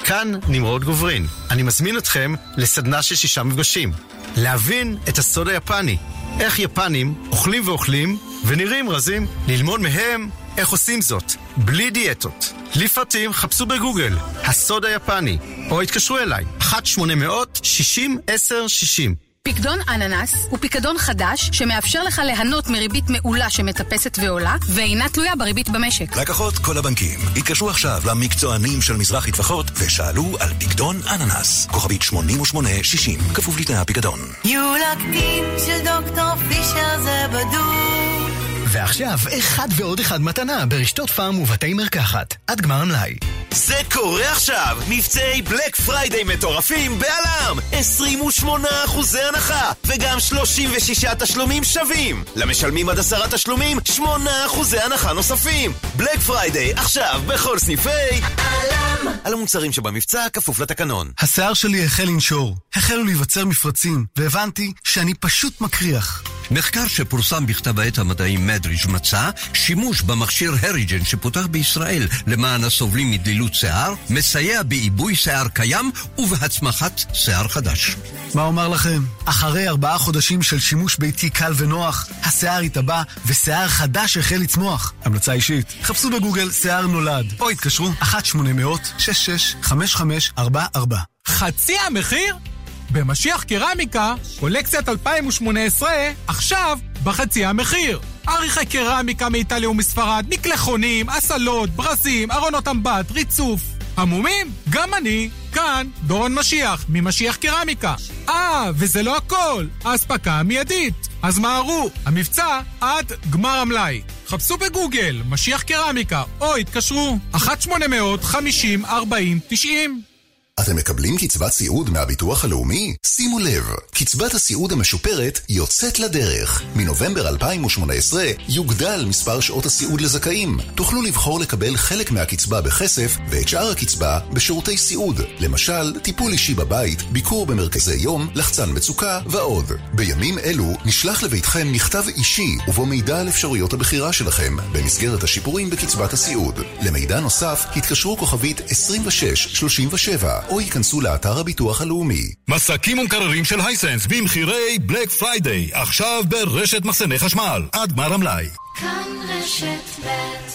כאן נמרוד גוברין. אני מזמין אתכם לסדנה של שישה מפגשים. להבין את הסוד היפני. איך יפנים אוכלים ואוכלים ונראים רזים. ללמוד מהם איך עושים זאת, בלי דיאטות. לפרטים חפשו בגוגל, הסוד היפני, או התקשרו אליי, 1-800-60-10-60. פיקדון אננס הוא פיקדון חדש שמאפשר לך ליהנות מריבית מעולה שמטפסת ועולה ואינה תלויה בריבית במשק. לקוחות כל הבנקים, התקשרו עכשיו למקצוענים של מזרחי טפחות ושאלו על פיקדון אננס. כוכבית 8860, כפוף לתנאי הפיקדון. יולקטין של דוקטור פישר זה בדוק ועכשיו, אחד ועוד אחד מתנה ברשתות פארם ובתי מרקחת. עד גמר המלאי. זה קורה עכשיו! מבצעי Black Friday מטורפים בא.ל.מ! 28 אחוזי הנחה! וגם 36 תשלומים שווים! למשלמים עד עשרה תשלומים, 8 אחוזי הנחה נוספים! Black Friday עכשיו בכל סניפי... א.ל.מ! על המוצרים שבמבצע כפוף לתקנון. השיער שלי החל לנשור, החלו להיווצר מפרצים, והבנתי שאני פשוט מקריח. מחקר שפורסם בכתב העת המדעי מדריג' מצא שימוש במכשיר הריג'ן שפותח בישראל למען הסובלים מדלילות שיער, מסייע בעיבוי שיער קיים ובהצמחת שיער חדש. מה אומר לכם? אחרי ארבעה חודשים של שימוש ביתי קל ונוח, השיער התאבע ושיער חדש החל לצמוח. המלצה אישית, חפשו בגוגל שיער נולד, או התקשרו 1-800-665544. חצי המחיר? במשיח קרמיקה, קולקציית 2018, עכשיו בחצי המחיר. עריכי קרמיקה מאיטליה ומספרד, מקלחונים, אסלות, ברזים, ארונות אמבט, ריצוף. המומים? גם אני. כאן דורון משיח, ממשיח קרמיקה. אה, וזה לא הכל, האספקה המיידית. אז מהרו, המבצע עד גמר המלאי. חפשו בגוגל, משיח קרמיקה, או התקשרו, 1-800-50-40-90. אתם מקבלים קצבת סיעוד מהביטוח הלאומי? שימו לב, קצבת הסיעוד המשופרת יוצאת לדרך. מנובמבר 2018 יוגדל מספר שעות הסיעוד לזכאים. תוכלו לבחור לקבל חלק מהקצבה בכסף ואת שאר הקצבה בשירותי סיעוד. למשל, טיפול אישי בבית, ביקור במרכזי יום, לחצן מצוקה ועוד. בימים אלו נשלח לביתכם מכתב אישי ובו מידע על אפשרויות הבחירה שלכם במסגרת השיפורים בקצבת הסיעוד. למידע נוסף התקשרו כוכבית 2637 או ייכנסו לאתר הביטוח הלאומי. מסכים ומקררים של Hisense במחירי Black Friday, עכשיו ברשת מחסני חשמל, עד גמר המלאי. כאן רשת ב'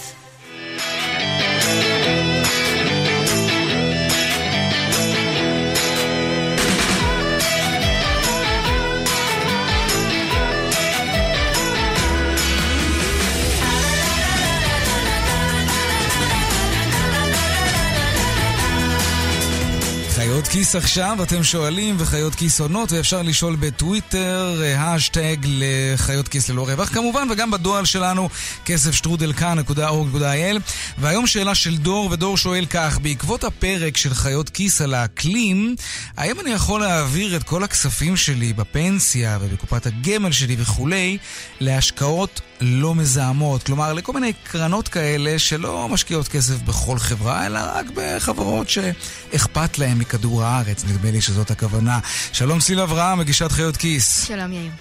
חיות כיס עכשיו, אתם שואלים, וחיות כיס עונות, ואפשר לשאול בטוויטר, השטג לחיות כיס ללא רווח כמובן, וגם בדואל שלנו, כסף שטרודל כאן.org.il. והיום שאלה של דור, ודור שואל כך, בעקבות הפרק של חיות כיס על האקלים, האם אני יכול להעביר את כל הכספים שלי בפנסיה ובקופת הגמל שלי וכולי, להשקעות לא מזהמות, כלומר לכל מיני קרנות כאלה שלא משקיעות כסף בכל חברה, אלא רק בחברות שאכפת להן מכדור הארץ, נדמה לי שזאת הכוונה. שלום סיל אברהם, מגישת חיות כיס. שלום יאיר.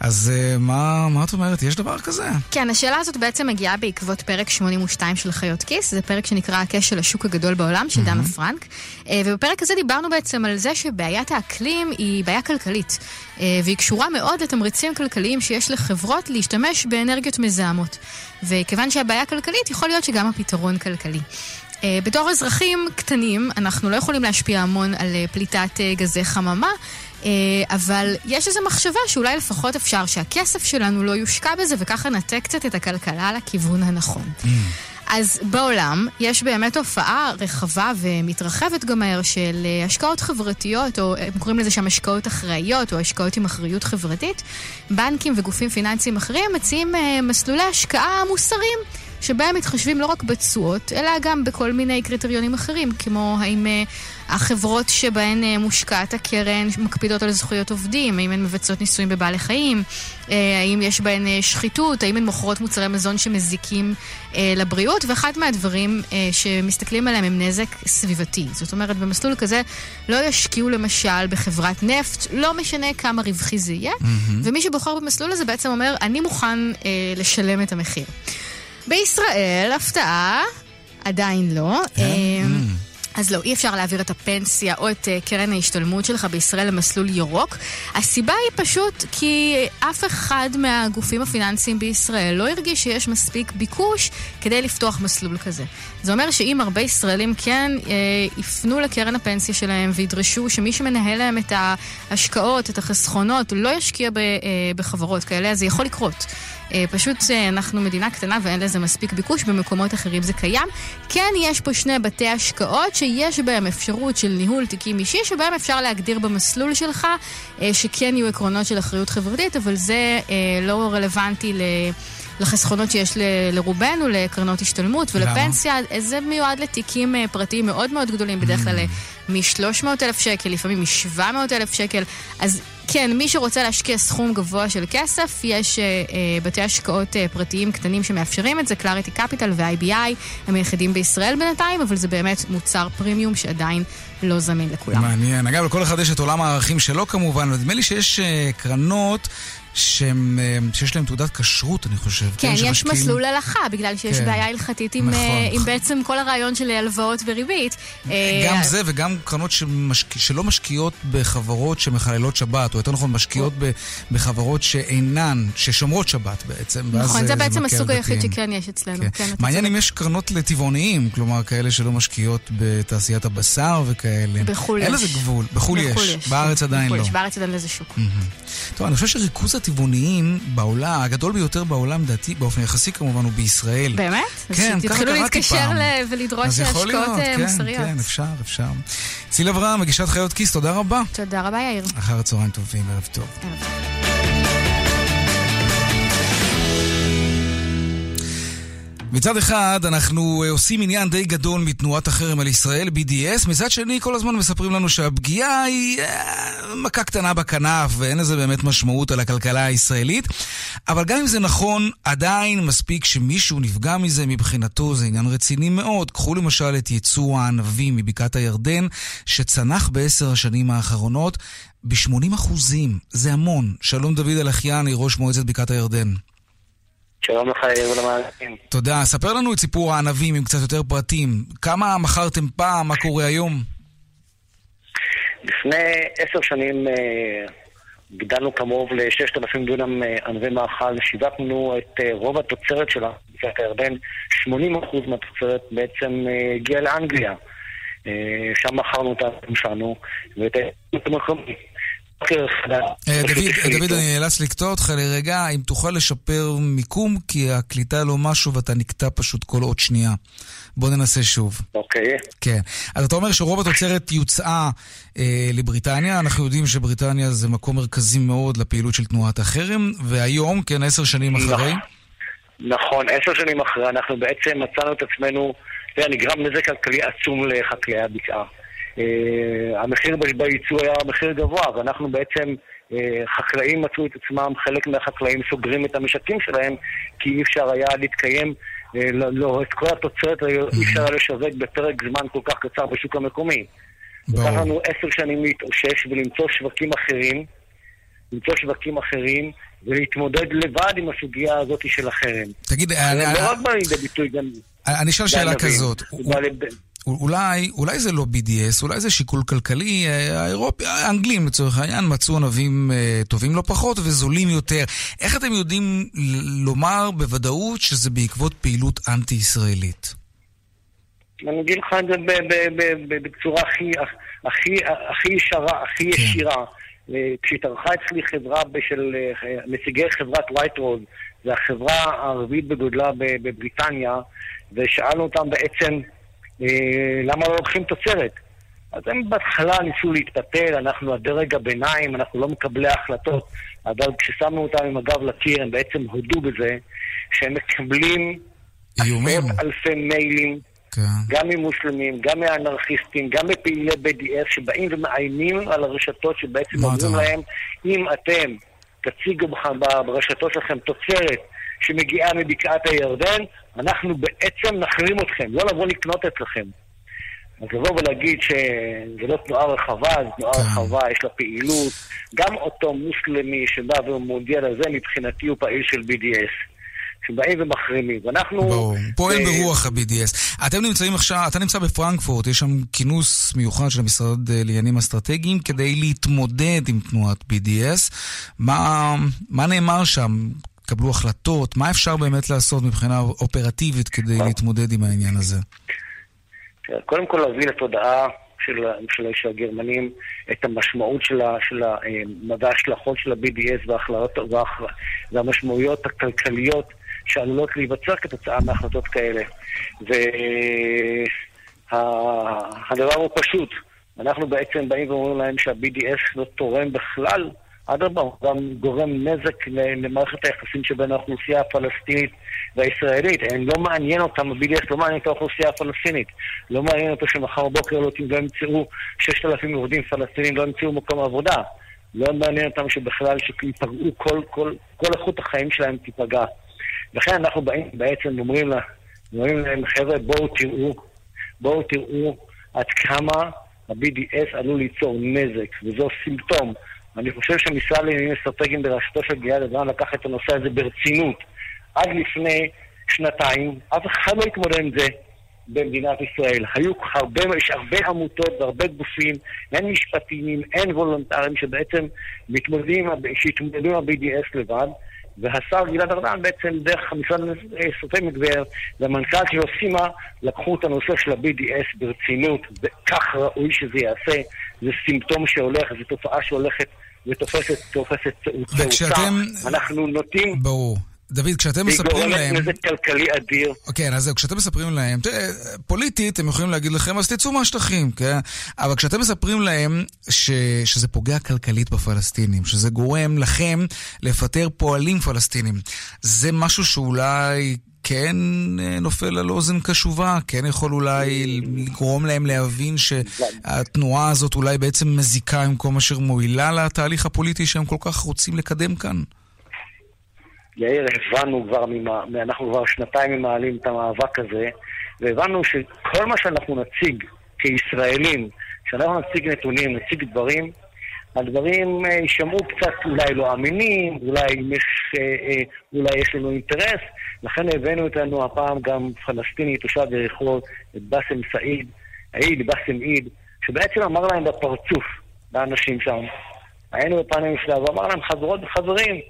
אז uh, מה, מה את אומרת? יש דבר כזה? כן, השאלה הזאת בעצם מגיעה בעקבות פרק 82 של חיות כיס, זה פרק שנקרא הכשל השוק הגדול בעולם של mm-hmm. דנה פרנק, uh, ובפרק הזה דיברנו בעצם על זה שבעיית האקלים היא בעיה כלכלית, uh, והיא קשורה מאוד לתמריצים כלכליים שיש לחברות להשתמש באנרגיות מזהמות. וכיוון שהבעיה כלכלית, יכול להיות שגם הפתרון כלכלי. בתור אזרחים קטנים, אנחנו לא יכולים להשפיע המון על פליטת גזי חממה, אבל יש איזו מחשבה שאולי לפחות אפשר שהכסף שלנו לא יושקע בזה, וככה נטה קצת את הכלכלה לכיוון הנכון. Mm. אז בעולם יש באמת תופעה רחבה ומתרחבת גם מהר של השקעות חברתיות, או הם קוראים לזה שם השקעות אחראיות, או השקעות עם אחריות חברתית. בנקים וגופים פיננסיים אחרים מציעים מסלולי השקעה מוסריים. שבהם מתחשבים לא רק בתשואות, אלא גם בכל מיני קריטריונים אחרים, כמו האם uh, החברות שבהן uh, מושקעת הקרן מקפידות על זכויות עובדים, האם הן מבצעות ניסויים בבעלי חיים, uh, האם יש בהן uh, שחיתות, האם הן מוכרות מוצרי מזון שמזיקים uh, לבריאות, ואחד מהדברים uh, שמסתכלים עליהם הם נזק סביבתי. זאת אומרת, במסלול כזה לא ישקיעו למשל בחברת נפט, לא משנה כמה רווחי זה יהיה, mm-hmm. ומי שבוחר במסלול הזה בעצם אומר, אני מוכן uh, לשלם את המחיר. בישראל, הפתעה, עדיין לא. כן? אמ, mm. אז לא, אי אפשר להעביר את הפנסיה או את uh, קרן ההשתלמות שלך בישראל למסלול ירוק. הסיבה היא פשוט כי אף אחד מהגופים הפיננסיים בישראל לא הרגיש שיש מספיק ביקוש כדי לפתוח מסלול כזה. זה אומר שאם הרבה ישראלים כן uh, יפנו לקרן הפנסיה שלהם וידרשו שמי שמנהל להם את ההשקעות, את החסכונות, לא ישקיע ב, uh, בחברות כאלה, אז זה יכול לקרות. אה, פשוט אה, אנחנו מדינה קטנה ואין לזה מספיק ביקוש, במקומות אחרים זה קיים. כן, יש פה שני בתי השקעות שיש בהם אפשרות של ניהול תיקים אישי, שבהם אפשר להגדיר במסלול שלך אה, שכן יהיו עקרונות של אחריות חברתית, אבל זה לא רלוונטי ל... לחסכונות שיש ל, לרובנו, לקרנות השתלמות ולפנסיה, למה? זה מיועד לתיקים פרטיים מאוד מאוד גדולים, בדרך כלל mm. מ-300 אלף שקל, לפעמים מ-700 אלף שקל, אז כן, מי שרוצה להשקיע סכום גבוה של כסף, יש uh, uh, בתי השקעות uh, פרטיים קטנים שמאפשרים את זה, קלאריטי קפיטל ו-IBI, הם היחידים בישראל בינתיים, אבל זה באמת מוצר פרימיום שעדיין לא זמין לכולם. מעניין. אגב, לכל אחד יש את עולם הערכים שלו כמובן, נדמה לי שיש קרנות שהם, אה, שיש להם תעודת כשרות, אני חושב. כן, כן יש מסלול הלכה, בגלל שיש כן, בעיה הלכתית עם, נכון. אה, עם בעצם כל הרעיון של הלוואות וריבית. אה, גם זה וגם קרנות שמשק... שלא משקיעות בחברות שמחללות שבת, או יותר נכון, משקיעות ב... בחברות שאינן, ששומרות שבת בעצם. נכון, זה בעצם הסוג היחיד שכן יש אצלנו. כן. כן, מעניין אם יש קרנות לטבעוניים, כלומר, כאלה שלא משקיעות בתעשיית הבשר וכאלה. בחו"ל יש. אין לזה גבול. בחו"ל יש. יש. בארץ עדיין לא. בארץ עדיין לזה שוק. טוב, אני חושב שריכוז הטבעוניים בעולם, הגדול ביותר בעולם, דעתי, באופן יחסי כמובן, הוא בישראל. באמת? כן, ככה קראתי פעם. תתחילו להתקשר ולדרוש השקעות אה, כן, מוסריות. כן, אפשר, אפשר. ציל אברהם, מגישת חיות כיס, תודה רבה. תודה רבה, יאיר. אחר הצהריים טובים, ערב טוב. ערב טוב. מצד אחד, אנחנו אה, עושים עניין די גדול מתנועת החרם על ישראל, BDS, מצד שני, כל הזמן מספרים לנו שהפגיעה היא אה, מכה קטנה בכנף, ואין לזה באמת משמעות על הכלכלה הישראלית. אבל גם אם זה נכון, עדיין מספיק שמישהו נפגע מזה, מבחינתו זה עניין רציני מאוד. קחו למשל את ייצוא הענבים מבקעת הירדן, שצנח בעשר השנים האחרונות ב-80 אחוזים. זה המון. שלום דוד אלחיאני, ראש מועצת בקעת הירדן. שלום לך, יאיר ולמאזינים. תודה. ספר לנו את סיפור הענבים עם קצת יותר פרטים. כמה מכרתם פעם? מה קורה היום? לפני עשר שנים אה, גידלנו קרוב ל-6,000 דונם אה, ענבי מאכל, שיווקנו את אה, רוב התוצרת שלה, בקעת הירדן, 80% מהתוצרת בעצם הגיעה לאנגליה. שם מכרנו הענבים שלנו, ואת המקומי. אה, דוד, אני נאלץ לקטוע אותך לרגע, אם תוכל לשפר מיקום, כי הקליטה לא משהו ואתה נקטע פשוט כל עוד שנייה. בוא ננסה שוב. אוקיי. כן. אז אתה אומר שרוב התוצרת יוצאה אה, לבריטניה, אנחנו יודעים שבריטניה זה מקום מרכזי מאוד לפעילות של תנועת החרם, והיום, כן, עשר שנים נכון. אחרי. נכון, עשר שנים אחרי, אנחנו בעצם מצאנו את עצמנו, נגרם נזק כלכלי עצום לחקלאי הבקעה. אה, המחיר בייצוא היה מחיר גבוה, ואנחנו בעצם, אה, חקלאים מצאו את עצמם, חלק מהחקלאים סוגרים את המשקים שלהם, כי אי אפשר היה להתקיים, אה, לא, לא את כל התוצרת אי אפשר היה לשווק בפרק זמן כל כך קצר בשוק המקומי. לקח לנו עשר שנים להתאושש ולמצוא שווקים אחרים, למצוא שווקים אחרים ולהתמודד לבד עם הסוגיה הזאת של החרם. תגיד, אני... אני... לא רק בא לידי ביטוי גם... אני אשאל שאלה כזאת. אולי, אולי זה לא BDS, אולי זה שיקול כלכלי. אה, האירופי, האנגלים לצורך העניין מצאו ענבים אה, טובים לא פחות וזולים יותר. איך אתם יודעים לומר בוודאות שזה בעקבות פעילות אנטי-ישראלית? אני אגיד לך את זה בצורה הכי, הכי, הכי ישרה, הכי כן. ישירה. אה, כשהתארחה אצלי חברה של נציגי חברת Waitrose, זו החברה הרביעית בגודלה בבריטניה, ושאלנו אותם בעצם למה לא לוקחים תוצרת? אז הם בהתחלה ניסו להתפתל, אנחנו הדרג הביניים, אנחנו לא מקבלי ההחלטות, אבל כששמנו אותם עם הגב לקיר, הם בעצם הודו בזה שהם מקבלים עשרות אלפי מיילים, כן. גם ממוסלמים, גם מאנרכיסטים, גם מפעילי BDS, שבאים ומאיימים על הרשתות שבעצם אומרים להם, אם אתם תציגו ברשתות שלכם תוצרת שמגיעה מבקעת הירדן, אנחנו בעצם נחרים אתכם, לא לבוא לקנות אצלכם. אז לבוא ולהגיד שזה לא תנועה רחבה, זו תנועה כן. רחבה, יש לה פעילות. גם אותו מוסלמי שבא ומודיע לזה, מבחינתי הוא פעיל של BDS. שבאים ומחרימים. ואנחנו... ברור, פועל ברוח ה-BDS. אתם נמצאים עכשיו, אתה נמצא בפרנקפורט, יש שם כינוס מיוחד של המשרד אה, לעניינים אסטרטגיים כדי להתמודד עם תנועת BDS. מה, מה נאמר שם? תקבלו החלטות? מה אפשר באמת לעשות מבחינה אופרטיבית כדי להתמודד עם העניין הזה? קודם כל להביא לתודעה של, של, של הגרמנים את המשמעות של, המדע ההשלכות של ה-BDS והמשמעויות הכלכליות שעלולות להיווצר כתוצאה מהחלטות כאלה. והדבר הוא פשוט. אנחנו בעצם באים ואומרים להם שה-BDS לא תורם בכלל אדרבה, הוא גם גורם נזק למערכת היחסים שבין האוכלוסייה הפלסטינית והישראלית. אין, לא מעניין אותם, ה-BDS לא מעניין את האוכלוסייה הפלסטינית. לא מעניין אותו שמחר בבוקר לא, לא ימצאו 6,000 עובדים פלסטינים, לא ימצאו מקום עבודה. לא מעניין אותם שבכלל שיפגעו, כל, כל, כל איכות החיים שלהם תיפגע. לכן אנחנו באים בעצם ואומרים לה, אומרים להם, חבר'ה, בואו תראו, בואו תראו עד כמה ה-BDS עלול ליצור נזק, וזו סימפטום. אני חושב שהמשרד לעניינים אסטרטגיים בראשותו של גלעד אברהם לקח את הנושא הזה ברצינות. עד לפני שנתיים, אף אחד לא התמודד עם זה במדינת ישראל. היו הרבה, יש הרבה עמותות והרבה גופים, הן משפטיים, הן וולונטריים, שבעצם מתמודדים, שהתמודדו עם ה-BDS לבד. והשר גלעד ארדן בעצם דרך המשרד האסטרטגי והמנכ"ל של אוסימה לקחו את הנושא של ה-BDS ברצינות, וכך ראוי שזה יעשה. זה סימפטום שהולך, זו תופעה שהולכת ותופסת תאוצה. אנחנו נוטים... ברור. דוד, כשאתם מספרים להם... זה נזק כלכלי אדיר. כן, אז זהו, כשאתם מספרים להם, תראה, פוליטית הם יכולים להגיד לכם, אז תצאו מהשטחים, כן? אבל כשאתם מספרים להם ש... שזה פוגע כלכלית בפלסטינים, שזה גורם לכם לפטר פועלים פלסטינים, זה משהו שאולי כן אה, נופל על אוזן קשובה, כן יכול אולי לגרום להם להבין שהתנועה הזאת אולי בעצם מזיקה עם כל מה שמועילה לתהליך הפוליטי שהם כל כך רוצים לקדם כאן? יאיר, הבנו כבר, ממה, אנחנו כבר שנתיים ממעלים את המאבק הזה, והבנו שכל מה שאנחנו נציג כישראלים, כשאנחנו נציג נתונים, נציג דברים, הדברים אה, יישמעו קצת אולי לא אמינים, אולי יש, אה, אה, אולי יש לנו אינטרס, לכן הבאנו איתנו הפעם גם פלסטיני, תושב יריחו, את באסם סעיד, עיד, באסם עיד, שבעצם אמר להם בפרצוף, לאנשים שם, היינו בפאנלים שלה, ואמר להם, חברות וחברים,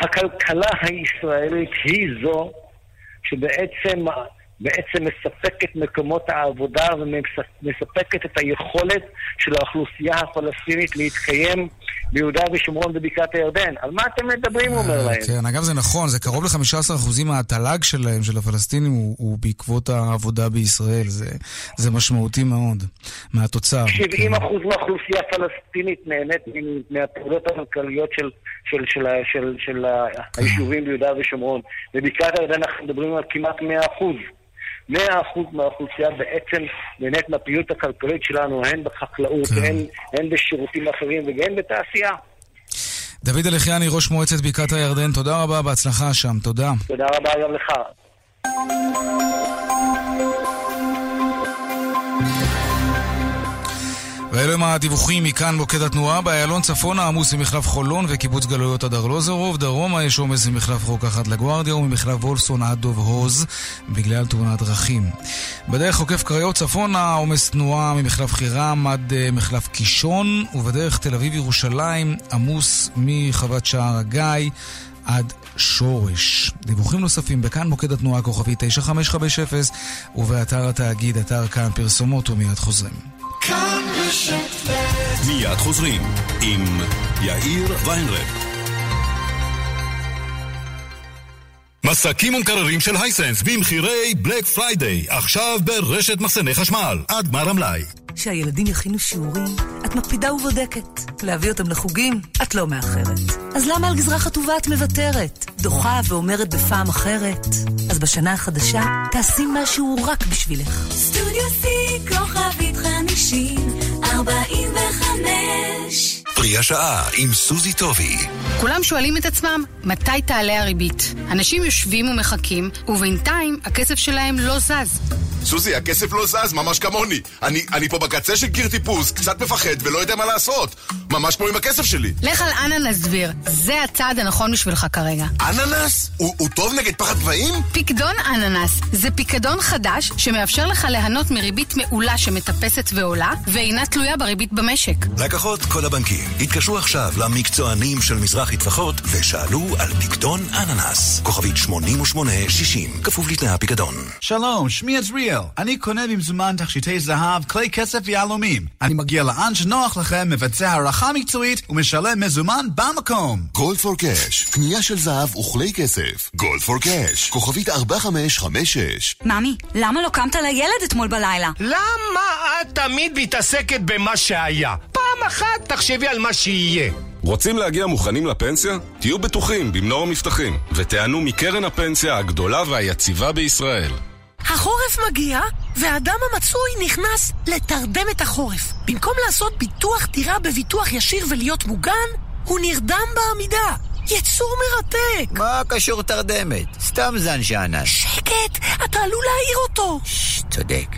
הכלכלה הישראלית היא זו שבעצם בעצם מספקת מקומות העבודה ומספקת את היכולת של האוכלוסייה הפלסטינית להתקיים ביהודה ושומרון ובקעת הירדן. על מה אתם מדברים, הוא אומר להם? כן, אגב זה נכון, זה קרוב ל-15% מהתל"ג שלהם, של הפלסטינים, הוא, הוא בעקבות העבודה בישראל. זה, זה משמעותי מאוד, מהתוצר. 70% כן. מהאוכלוסייה הפלסטינית נהנית מהפעולות הכלכליות של, של, של, של, של, של כן. היישובים ביהודה ושומרון. בבקעת הירדן אנחנו מדברים על כמעט 100%. 100% מהאוכלוסייה בעצם נהנית מהפעילות הכלכלית שלנו, הן בחקלאות, כן. הן, הן בשירותים אחרים והן בתעשייה. דוד אלחיאני, ראש מועצת בקעת הירדן, תודה רבה, בהצלחה שם, תודה. תודה רבה גם לך. ואלו הם הדיווחים מכאן מוקד התנועה. באיילון צפונה עמוס ממחלף חולון וקיבוץ גלויות עד ארלוזרוב. דרומה יש עומס ממחלף רוקח עד לגוארדיה וממחלף וולפסון עד דוב הוז בגלל תאונת דרכים. בדרך עוקף קריות צפונה עומס תנועה ממחלף חירם עד uh, מחלף קישון ובדרך תל אביב ירושלים עמוס מחוות שער הגיא עד שורש. דיווחים נוספים בכאן מוקד התנועה כוכבית 9550 ובאתר התאגיד, אתר כאן פרסומות ומיד חוזרים. מיד חוזרים עם יאיר ויינרב. מסכים ומקררים של Hisense במחירי Black Friday, עכשיו ברשת מחסני חשמל, עד גמר המלאי. כשהילדים יכינו שיעורים, את מקפידה ובודקת. להביא אותם לחוגים, את לא מאחרת. אז למה על גזרה חטובה את מוותרת? דוחה ואומרת בפעם אחרת? אז בשנה החדשה, תעשי משהו רק בשבילך. סטודיו סי, כוכבית חמישים, ארבעים וחמש. פרי השעה עם סוזי טובי. כולם שואלים את עצמם, מתי תעלה הריבית? אנשים יושבים ומחכים, ובינתיים הכסף שלהם לא זז. סוזי, הכסף לא זז, ממש כמוני. אני, אני פה בקצה של קיר טיפוס, קצת מפחד ולא יודע מה לעשות. ממש כמו עם הכסף שלי. לך על אננס דביר, זה הצעד הנכון בשבילך כרגע. אננס? הוא, הוא טוב נגד פחד גבהים? פיקדון אננס זה פיקדון חדש שמאפשר לך ליהנות מריבית מעולה שמטפסת ועולה, ואינה תלויה בריבית במשק. לקוחות כל הבנקים, התקשרו עכשיו למקצוענים של מזרחי טפחות ושאלו על פיקדון אננס. כוכבית 8860, כפוף לתנאי הפיקדון. שלום, שמי עזריאל. אני קונה במזומן תכשיטי זהב, כלי כסף ויהלומים. אני מגיע לאן שנוח לכם, מבצע הערכה מקצועית ומשלם מזומן במקום. גולד פור קאש, קנייה של זהב וכלי כסף. גולד פור קאש, כוכבית 4556. ממי, למה לא קמת לילד אתמול בלילה? למה את תמיד מתעסקת במה שהיה? פעם אחת תחשבי על מה שיהיה. רוצים להגיע מוכנים לפנסיה? תהיו בטוחים במנור המבטחים, ותיענו מקרן הפנסיה הגדולה והיציבה בישראל. החורף מגיע, והאדם המצוי נכנס לתרדם את החורף. במקום לעשות ביטוח דירה בביטוח ישיר ולהיות מוגן, הוא נרדם בעמידה. יצור מרתק! מה קשור תרדמת? סתם זן שאנן. שקט! אתה עלול להעיר אותו! ששש, צודק.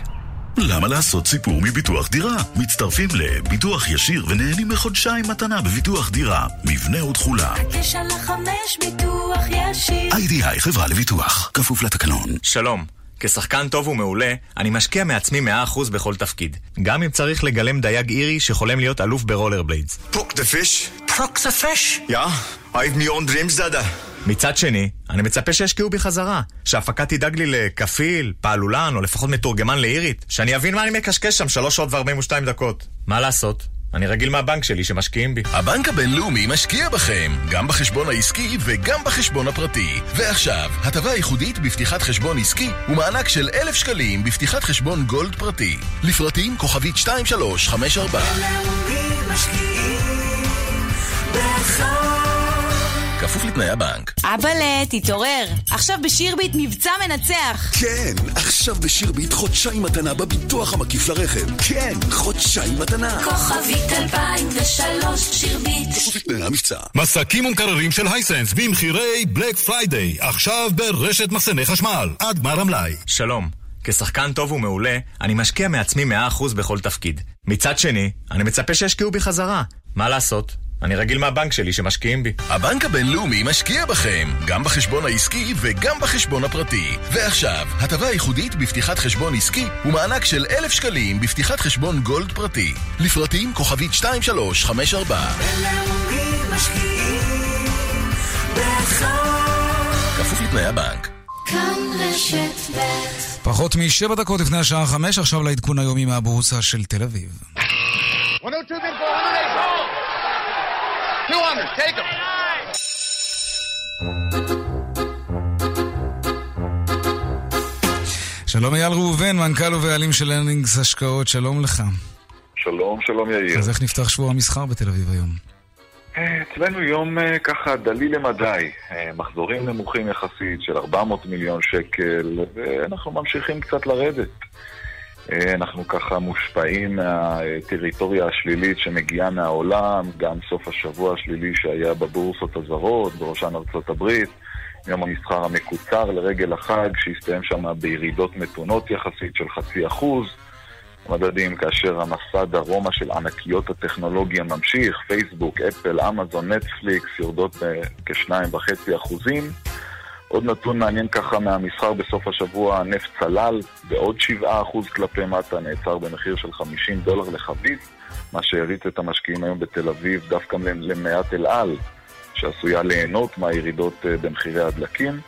למה לעשות סיפור מביטוח דירה? מצטרפים לביטוח ישיר ונהנים מחודשיים מתנה בביטוח דירה. מבנה ותכולה. הקש על החמש ביטוח ישיר. I.D.I חברה לביטוח. כפוף לתקנון. שלום. כשחקן טוב ומעולה, אני משקיע מעצמי 100% בכל תפקיד. גם אם צריך לגלם דייג אירי שחולם להיות אלוף ב rollerblades. Fuck the fish? פוק דה פיש? יא, I've own dreams, דאדה. מצד שני, אני מצפה שישקיעו בי חזרה. שההפקה תדאג לי לכפיל, פעלולן, או לפחות מתורגמן לאירית. שאני אבין מה אני מקשקש שם 3 שעות ו-42 דקות. מה לעשות? אני רגיל מהבנק שלי שמשקיעים בי. הבנק הבינלאומי משקיע בכם, גם בחשבון העסקי וגם בחשבון הפרטי. ועכשיו, הטבה ייחודית בפתיחת חשבון עסקי ומענק של אלף שקלים בפתיחת חשבון גולד פרטי. לפרטים כוכבית 2354. כפוף לתנאי הבנק. אבאלה, תתעורר. עכשיו בשירביט מבצע מנצח. כן, עכשיו בשירביט חודשיים מתנה בביטוח המקיף לרכב. כן, חודשיים מתנה. כוכבית 2003 שירביט. כפוף לתנאי המבצע. מסכים ומקררים של Hisense במחירי Black Friday. עכשיו ברשת מחסני חשמל. עד גמר המלאי. שלום. כשחקן טוב ומעולה, אני משקיע מעצמי 100% בכל תפקיד. מצד שני, אני מצפה שישקיעו בי חזרה. מה לעשות? אני רגיל מהבנק שלי שמשקיעים בי. הבנק הבינלאומי משקיע בכם, גם בחשבון העסקי וגם בחשבון הפרטי. ועכשיו, הטבה ייחודית בפתיחת חשבון עסקי ומענק של 1,000 שקלים בפתיחת חשבון גולד פרטי. לפרטים כוכבית 2354. כפוף לתנאי הבנק. פחות משבע דקות לפני השעה חמש, עכשיו לעדכון היומי מהבורסה של תל אביב. 102 Two unders. Take them. שלום אייל ראובן, מנכ"ל ובעלים של הנינגס השקעות, שלום לך. שלום, שלום יאיר. אז איך נפתח שבוע המסחר בתל אביב היום? אצלנו יום אה, ככה דלי למדי, אה, מחזורים נמוכים יחסית של 400 מיליון שקל, ואנחנו ממשיכים קצת לרדת. אנחנו ככה מושפעים מהטריטוריה השלילית שמגיעה מהעולם, גם סוף השבוע השלילי שהיה בבורסות הזרות, בראשן ארצות הברית, יום המסחר המקוצר לרגל החג, שהסתיים שם בירידות מתונות יחסית של חצי אחוז. המדדים, כאשר המסע דרומה של ענקיות הטכנולוגיה ממשיך, פייסבוק, אפל, אמזון, נטפליקס, יורדות בכ-2.5 אחוזים. עוד נתון מעניין ככה מהמסחר בסוף השבוע, הנפט צלל בעוד 7 אחוז כלפי מטה, נעצר במחיר של 50 דולר לחבית, מה שהריץ את המשקיעים היום בתל אביב דווקא למניית אל על, שעשויה ליהנות מהירידות אה, במחירי הדלקים.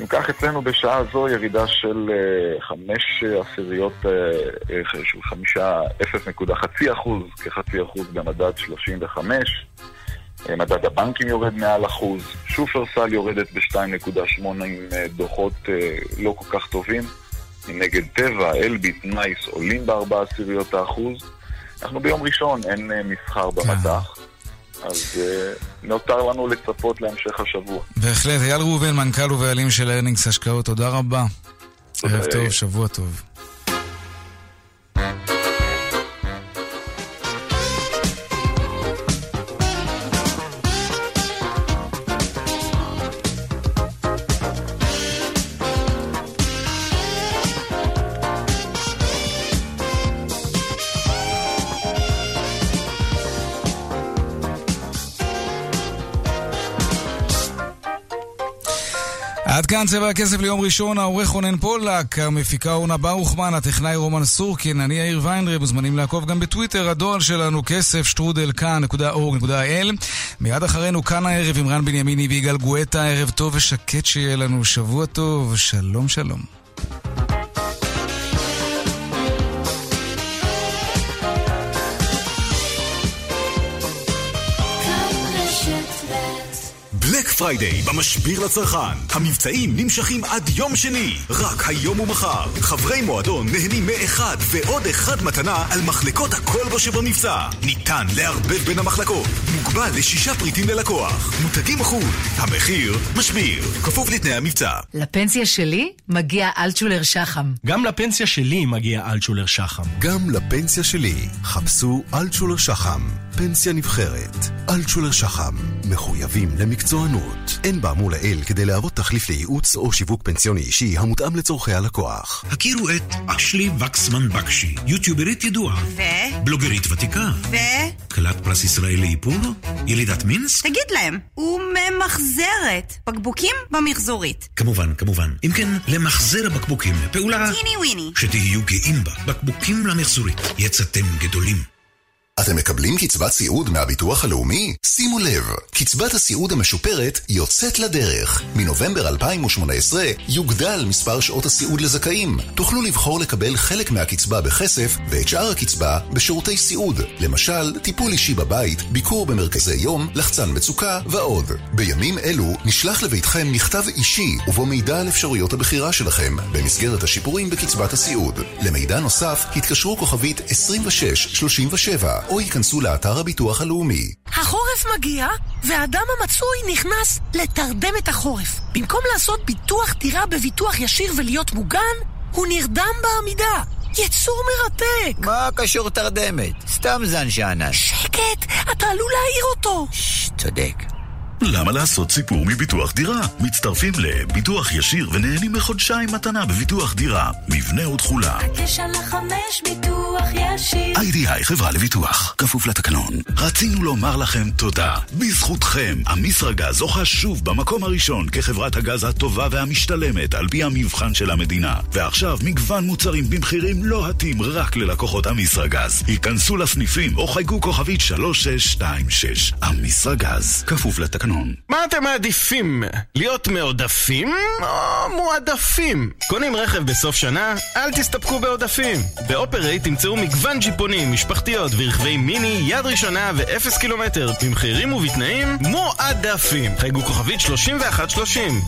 אם כך, אצלנו בשעה זו ירידה של אה, חמש עשיריות, אה, של חמישה, אפס נקודה חצי אחוז, כחצי אחוז במדד 35. מדד הבנקים יורד מעל אחוז, שופרסל יורדת ב-2.8 עם דוחות לא כל כך טובים. נגד טבע, אלביט, NICE עולים בארבע עשיריות האחוז. אנחנו ביום ראשון, אין מסחר במט"ח. אז אה, נותר לנו לצפות להמשך השבוע. בהחלט. אייל ראובן, מנכ"ל ובעלים של Earnings השקעות, תודה רבה. ערב טוב, שבוע טוב. כאן צבע הכסף ליום ראשון, העורך רונן פולק, המפיקה אורנה ברוכמן, הטכנאי רומן סורקין, אני יאיר ויינדרב, מוזמנים לעקוב גם בטוויטר, הדואל שלנו כסף שטרודל כאן.org.il מיד אחרינו כאן הערב עם רן בנימיני ויגאל גואטה, ערב טוב ושקט שיהיה לנו, שבוע טוב, שלום שלום. Friday במשביר לצרכן. המבצעים נמשכים עד יום שני. רק היום ומחר. חברי מועדון נהנים מאחד ועוד אחד מתנה על מחלקות הכל בו שבמבצע. ניתן לערבב בין המחלקות. מוגבל לשישה פריטים ללקוח. מותגים מחו"ל. המחיר משביר. כפוף לתנאי המבצע. לפנסיה שלי מגיע אלטשולר שחם. גם לפנסיה שלי מגיע אלטשולר שחם. גם לפנסיה שלי. חפשו אלטשולר שחם. פנסיה נבחרת. אלטשולר שחם. מחויבים למקצוענות. אין באמור לעיל כדי להוות תחליף לייעוץ או שיווק פנסיוני אישי המותאם לצורכי הלקוח. הכירו את אשלי וקסמן בקשי, יוטיוברית ידועה. ו? בלוגרית ותיקה. ו? כלת פרס ישראל לאיפור? ילידת מינסק? תגיד להם, הוא ממחזרת בקבוקים במחזורית. כמובן, כמובן. אם כן, למחזר הבקבוקים, פעולה... טיני וויני. שתהיו גאים בה. בקבוקים למחזורית. יצאתם גדולים. אתם מקבלים קצבת סיעוד מהביטוח הלאומי? שימו לב, קצבת הסיעוד המשופרת יוצאת לדרך. מנובמבר 2018 יוגדל מספר שעות הסיעוד לזכאים. תוכלו לבחור לקבל חלק מהקצבה בכסף ואת שאר הקצבה בשירותי סיעוד. למשל, טיפול אישי בבית, ביקור במרכזי יום, לחצן מצוקה ועוד. בימים אלו נשלח לביתכם מכתב אישי ובו מידע על אפשרויות הבחירה שלכם במסגרת השיפורים בקצבת הסיעוד. למידע נוסף התקשרו כוכבית 2637 או ייכנסו לאתר הביטוח הלאומי. החורף מגיע, והאדם המצוי נכנס לתרדמת החורף. במקום לעשות ביטוח דירה בביטוח ישיר ולהיות מוגן, הוא נרדם בעמידה. יצור מרתק! מה קשור תרדמת? סתם זן שאנן. שקט! אתה עלול להעיר אותו! ששש, צודק. למה לעשות סיפור מביטוח דירה? מצטרפים לביטוח ישיר ונהנים מחודשיים מתנה בביטוח דירה. מבנה ותכולה. הקש על החמש ביטוח ישיר. איי-די-איי חברה לביטוח. כפוף לתקנון. רצינו לומר לכם תודה. בזכותכם, המסרגז זוכה שוב במקום הראשון כחברת הגז הטובה והמשתלמת על פי המבחן של המדינה. ועכשיו מגוון מוצרים במחירים לא התאים רק ללקוחות המסרגז. היכנסו לסניפים או חייגו כוכבית 3626. המסרגז. כפוף לתקנון. מה אתם מעדיפים? להיות מעודפים או מועדפים? קונים רכב בסוף שנה? אל תסתפקו בעודפים. באופרייט תמצאו מגוון ג'יפונים, משפחתיות ורכבי מיני יד ראשונה ואפס קילומטר במחירים ובתנאים מועדפים. חייגו כוכבית 3130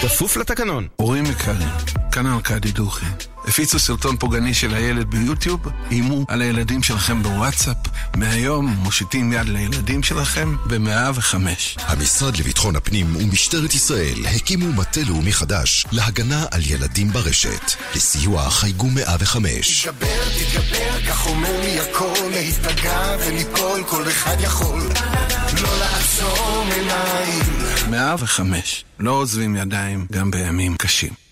כפוף לתקנון. הורים יקרים, כאן ארכדי דוכי. הפיצו סרטון פוגעני של הילד ביוטיוב, איימו על הילדים שלכם בוואטסאפ, מהיום מושיטים יד לילדים שלכם ב-105. המשרד לביטחון הפנים ומשטרת ישראל הקימו מטה לאומי חדש להגנה על ילדים ברשת. לסיוע חייגו 105. תתגבר, תתגבר, כך אומר לי הכל, להיפגע וליפול, כל אחד יכול. לא לעצום עיניים. 105, לא עוזבים ידיים גם בימים קשים.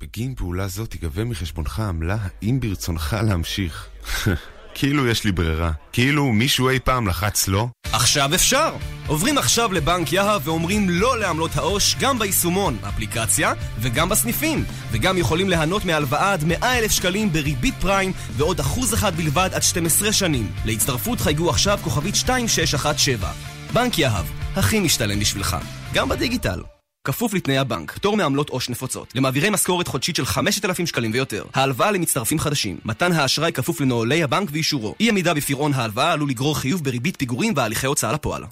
בגין פעולה זו תיגבה מחשבונך עמלה האם ברצונך להמשיך. כאילו יש לי ברירה. כאילו מישהו אי פעם לחץ לא? עכשיו אפשר! עוברים עכשיו לבנק יהב ואומרים לא לעמלות העו"ש גם ביישומון, אפליקציה, וגם בסניפים. וגם יכולים ליהנות מהלוואה עד 100 אלף שקלים בריבית פריים ועוד אחוז אחד בלבד עד 12 שנים. להצטרפות חייגו עכשיו כוכבית 2617. בנק יהב, הכי משתלם בשבילך. גם בדיגיטל. כפוף לתנאי הבנק, פטור מעמלות עו"ש נפוצות. למעבירי משכורת חודשית של 5,000 שקלים ויותר. ההלוואה למצטרפים חדשים. מתן האשראי כפוף לנוהלי הבנק ואישורו. אי עמידה בפירעון ההלוואה עלול לגרור חיוב בריבית פיגורים והליכי הוצאה לפועל.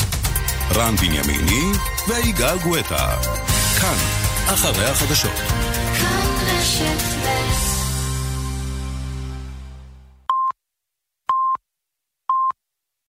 רן בנימיני ויגאל גואטה. כאן, אחרי החדשות. כאן רשת ב'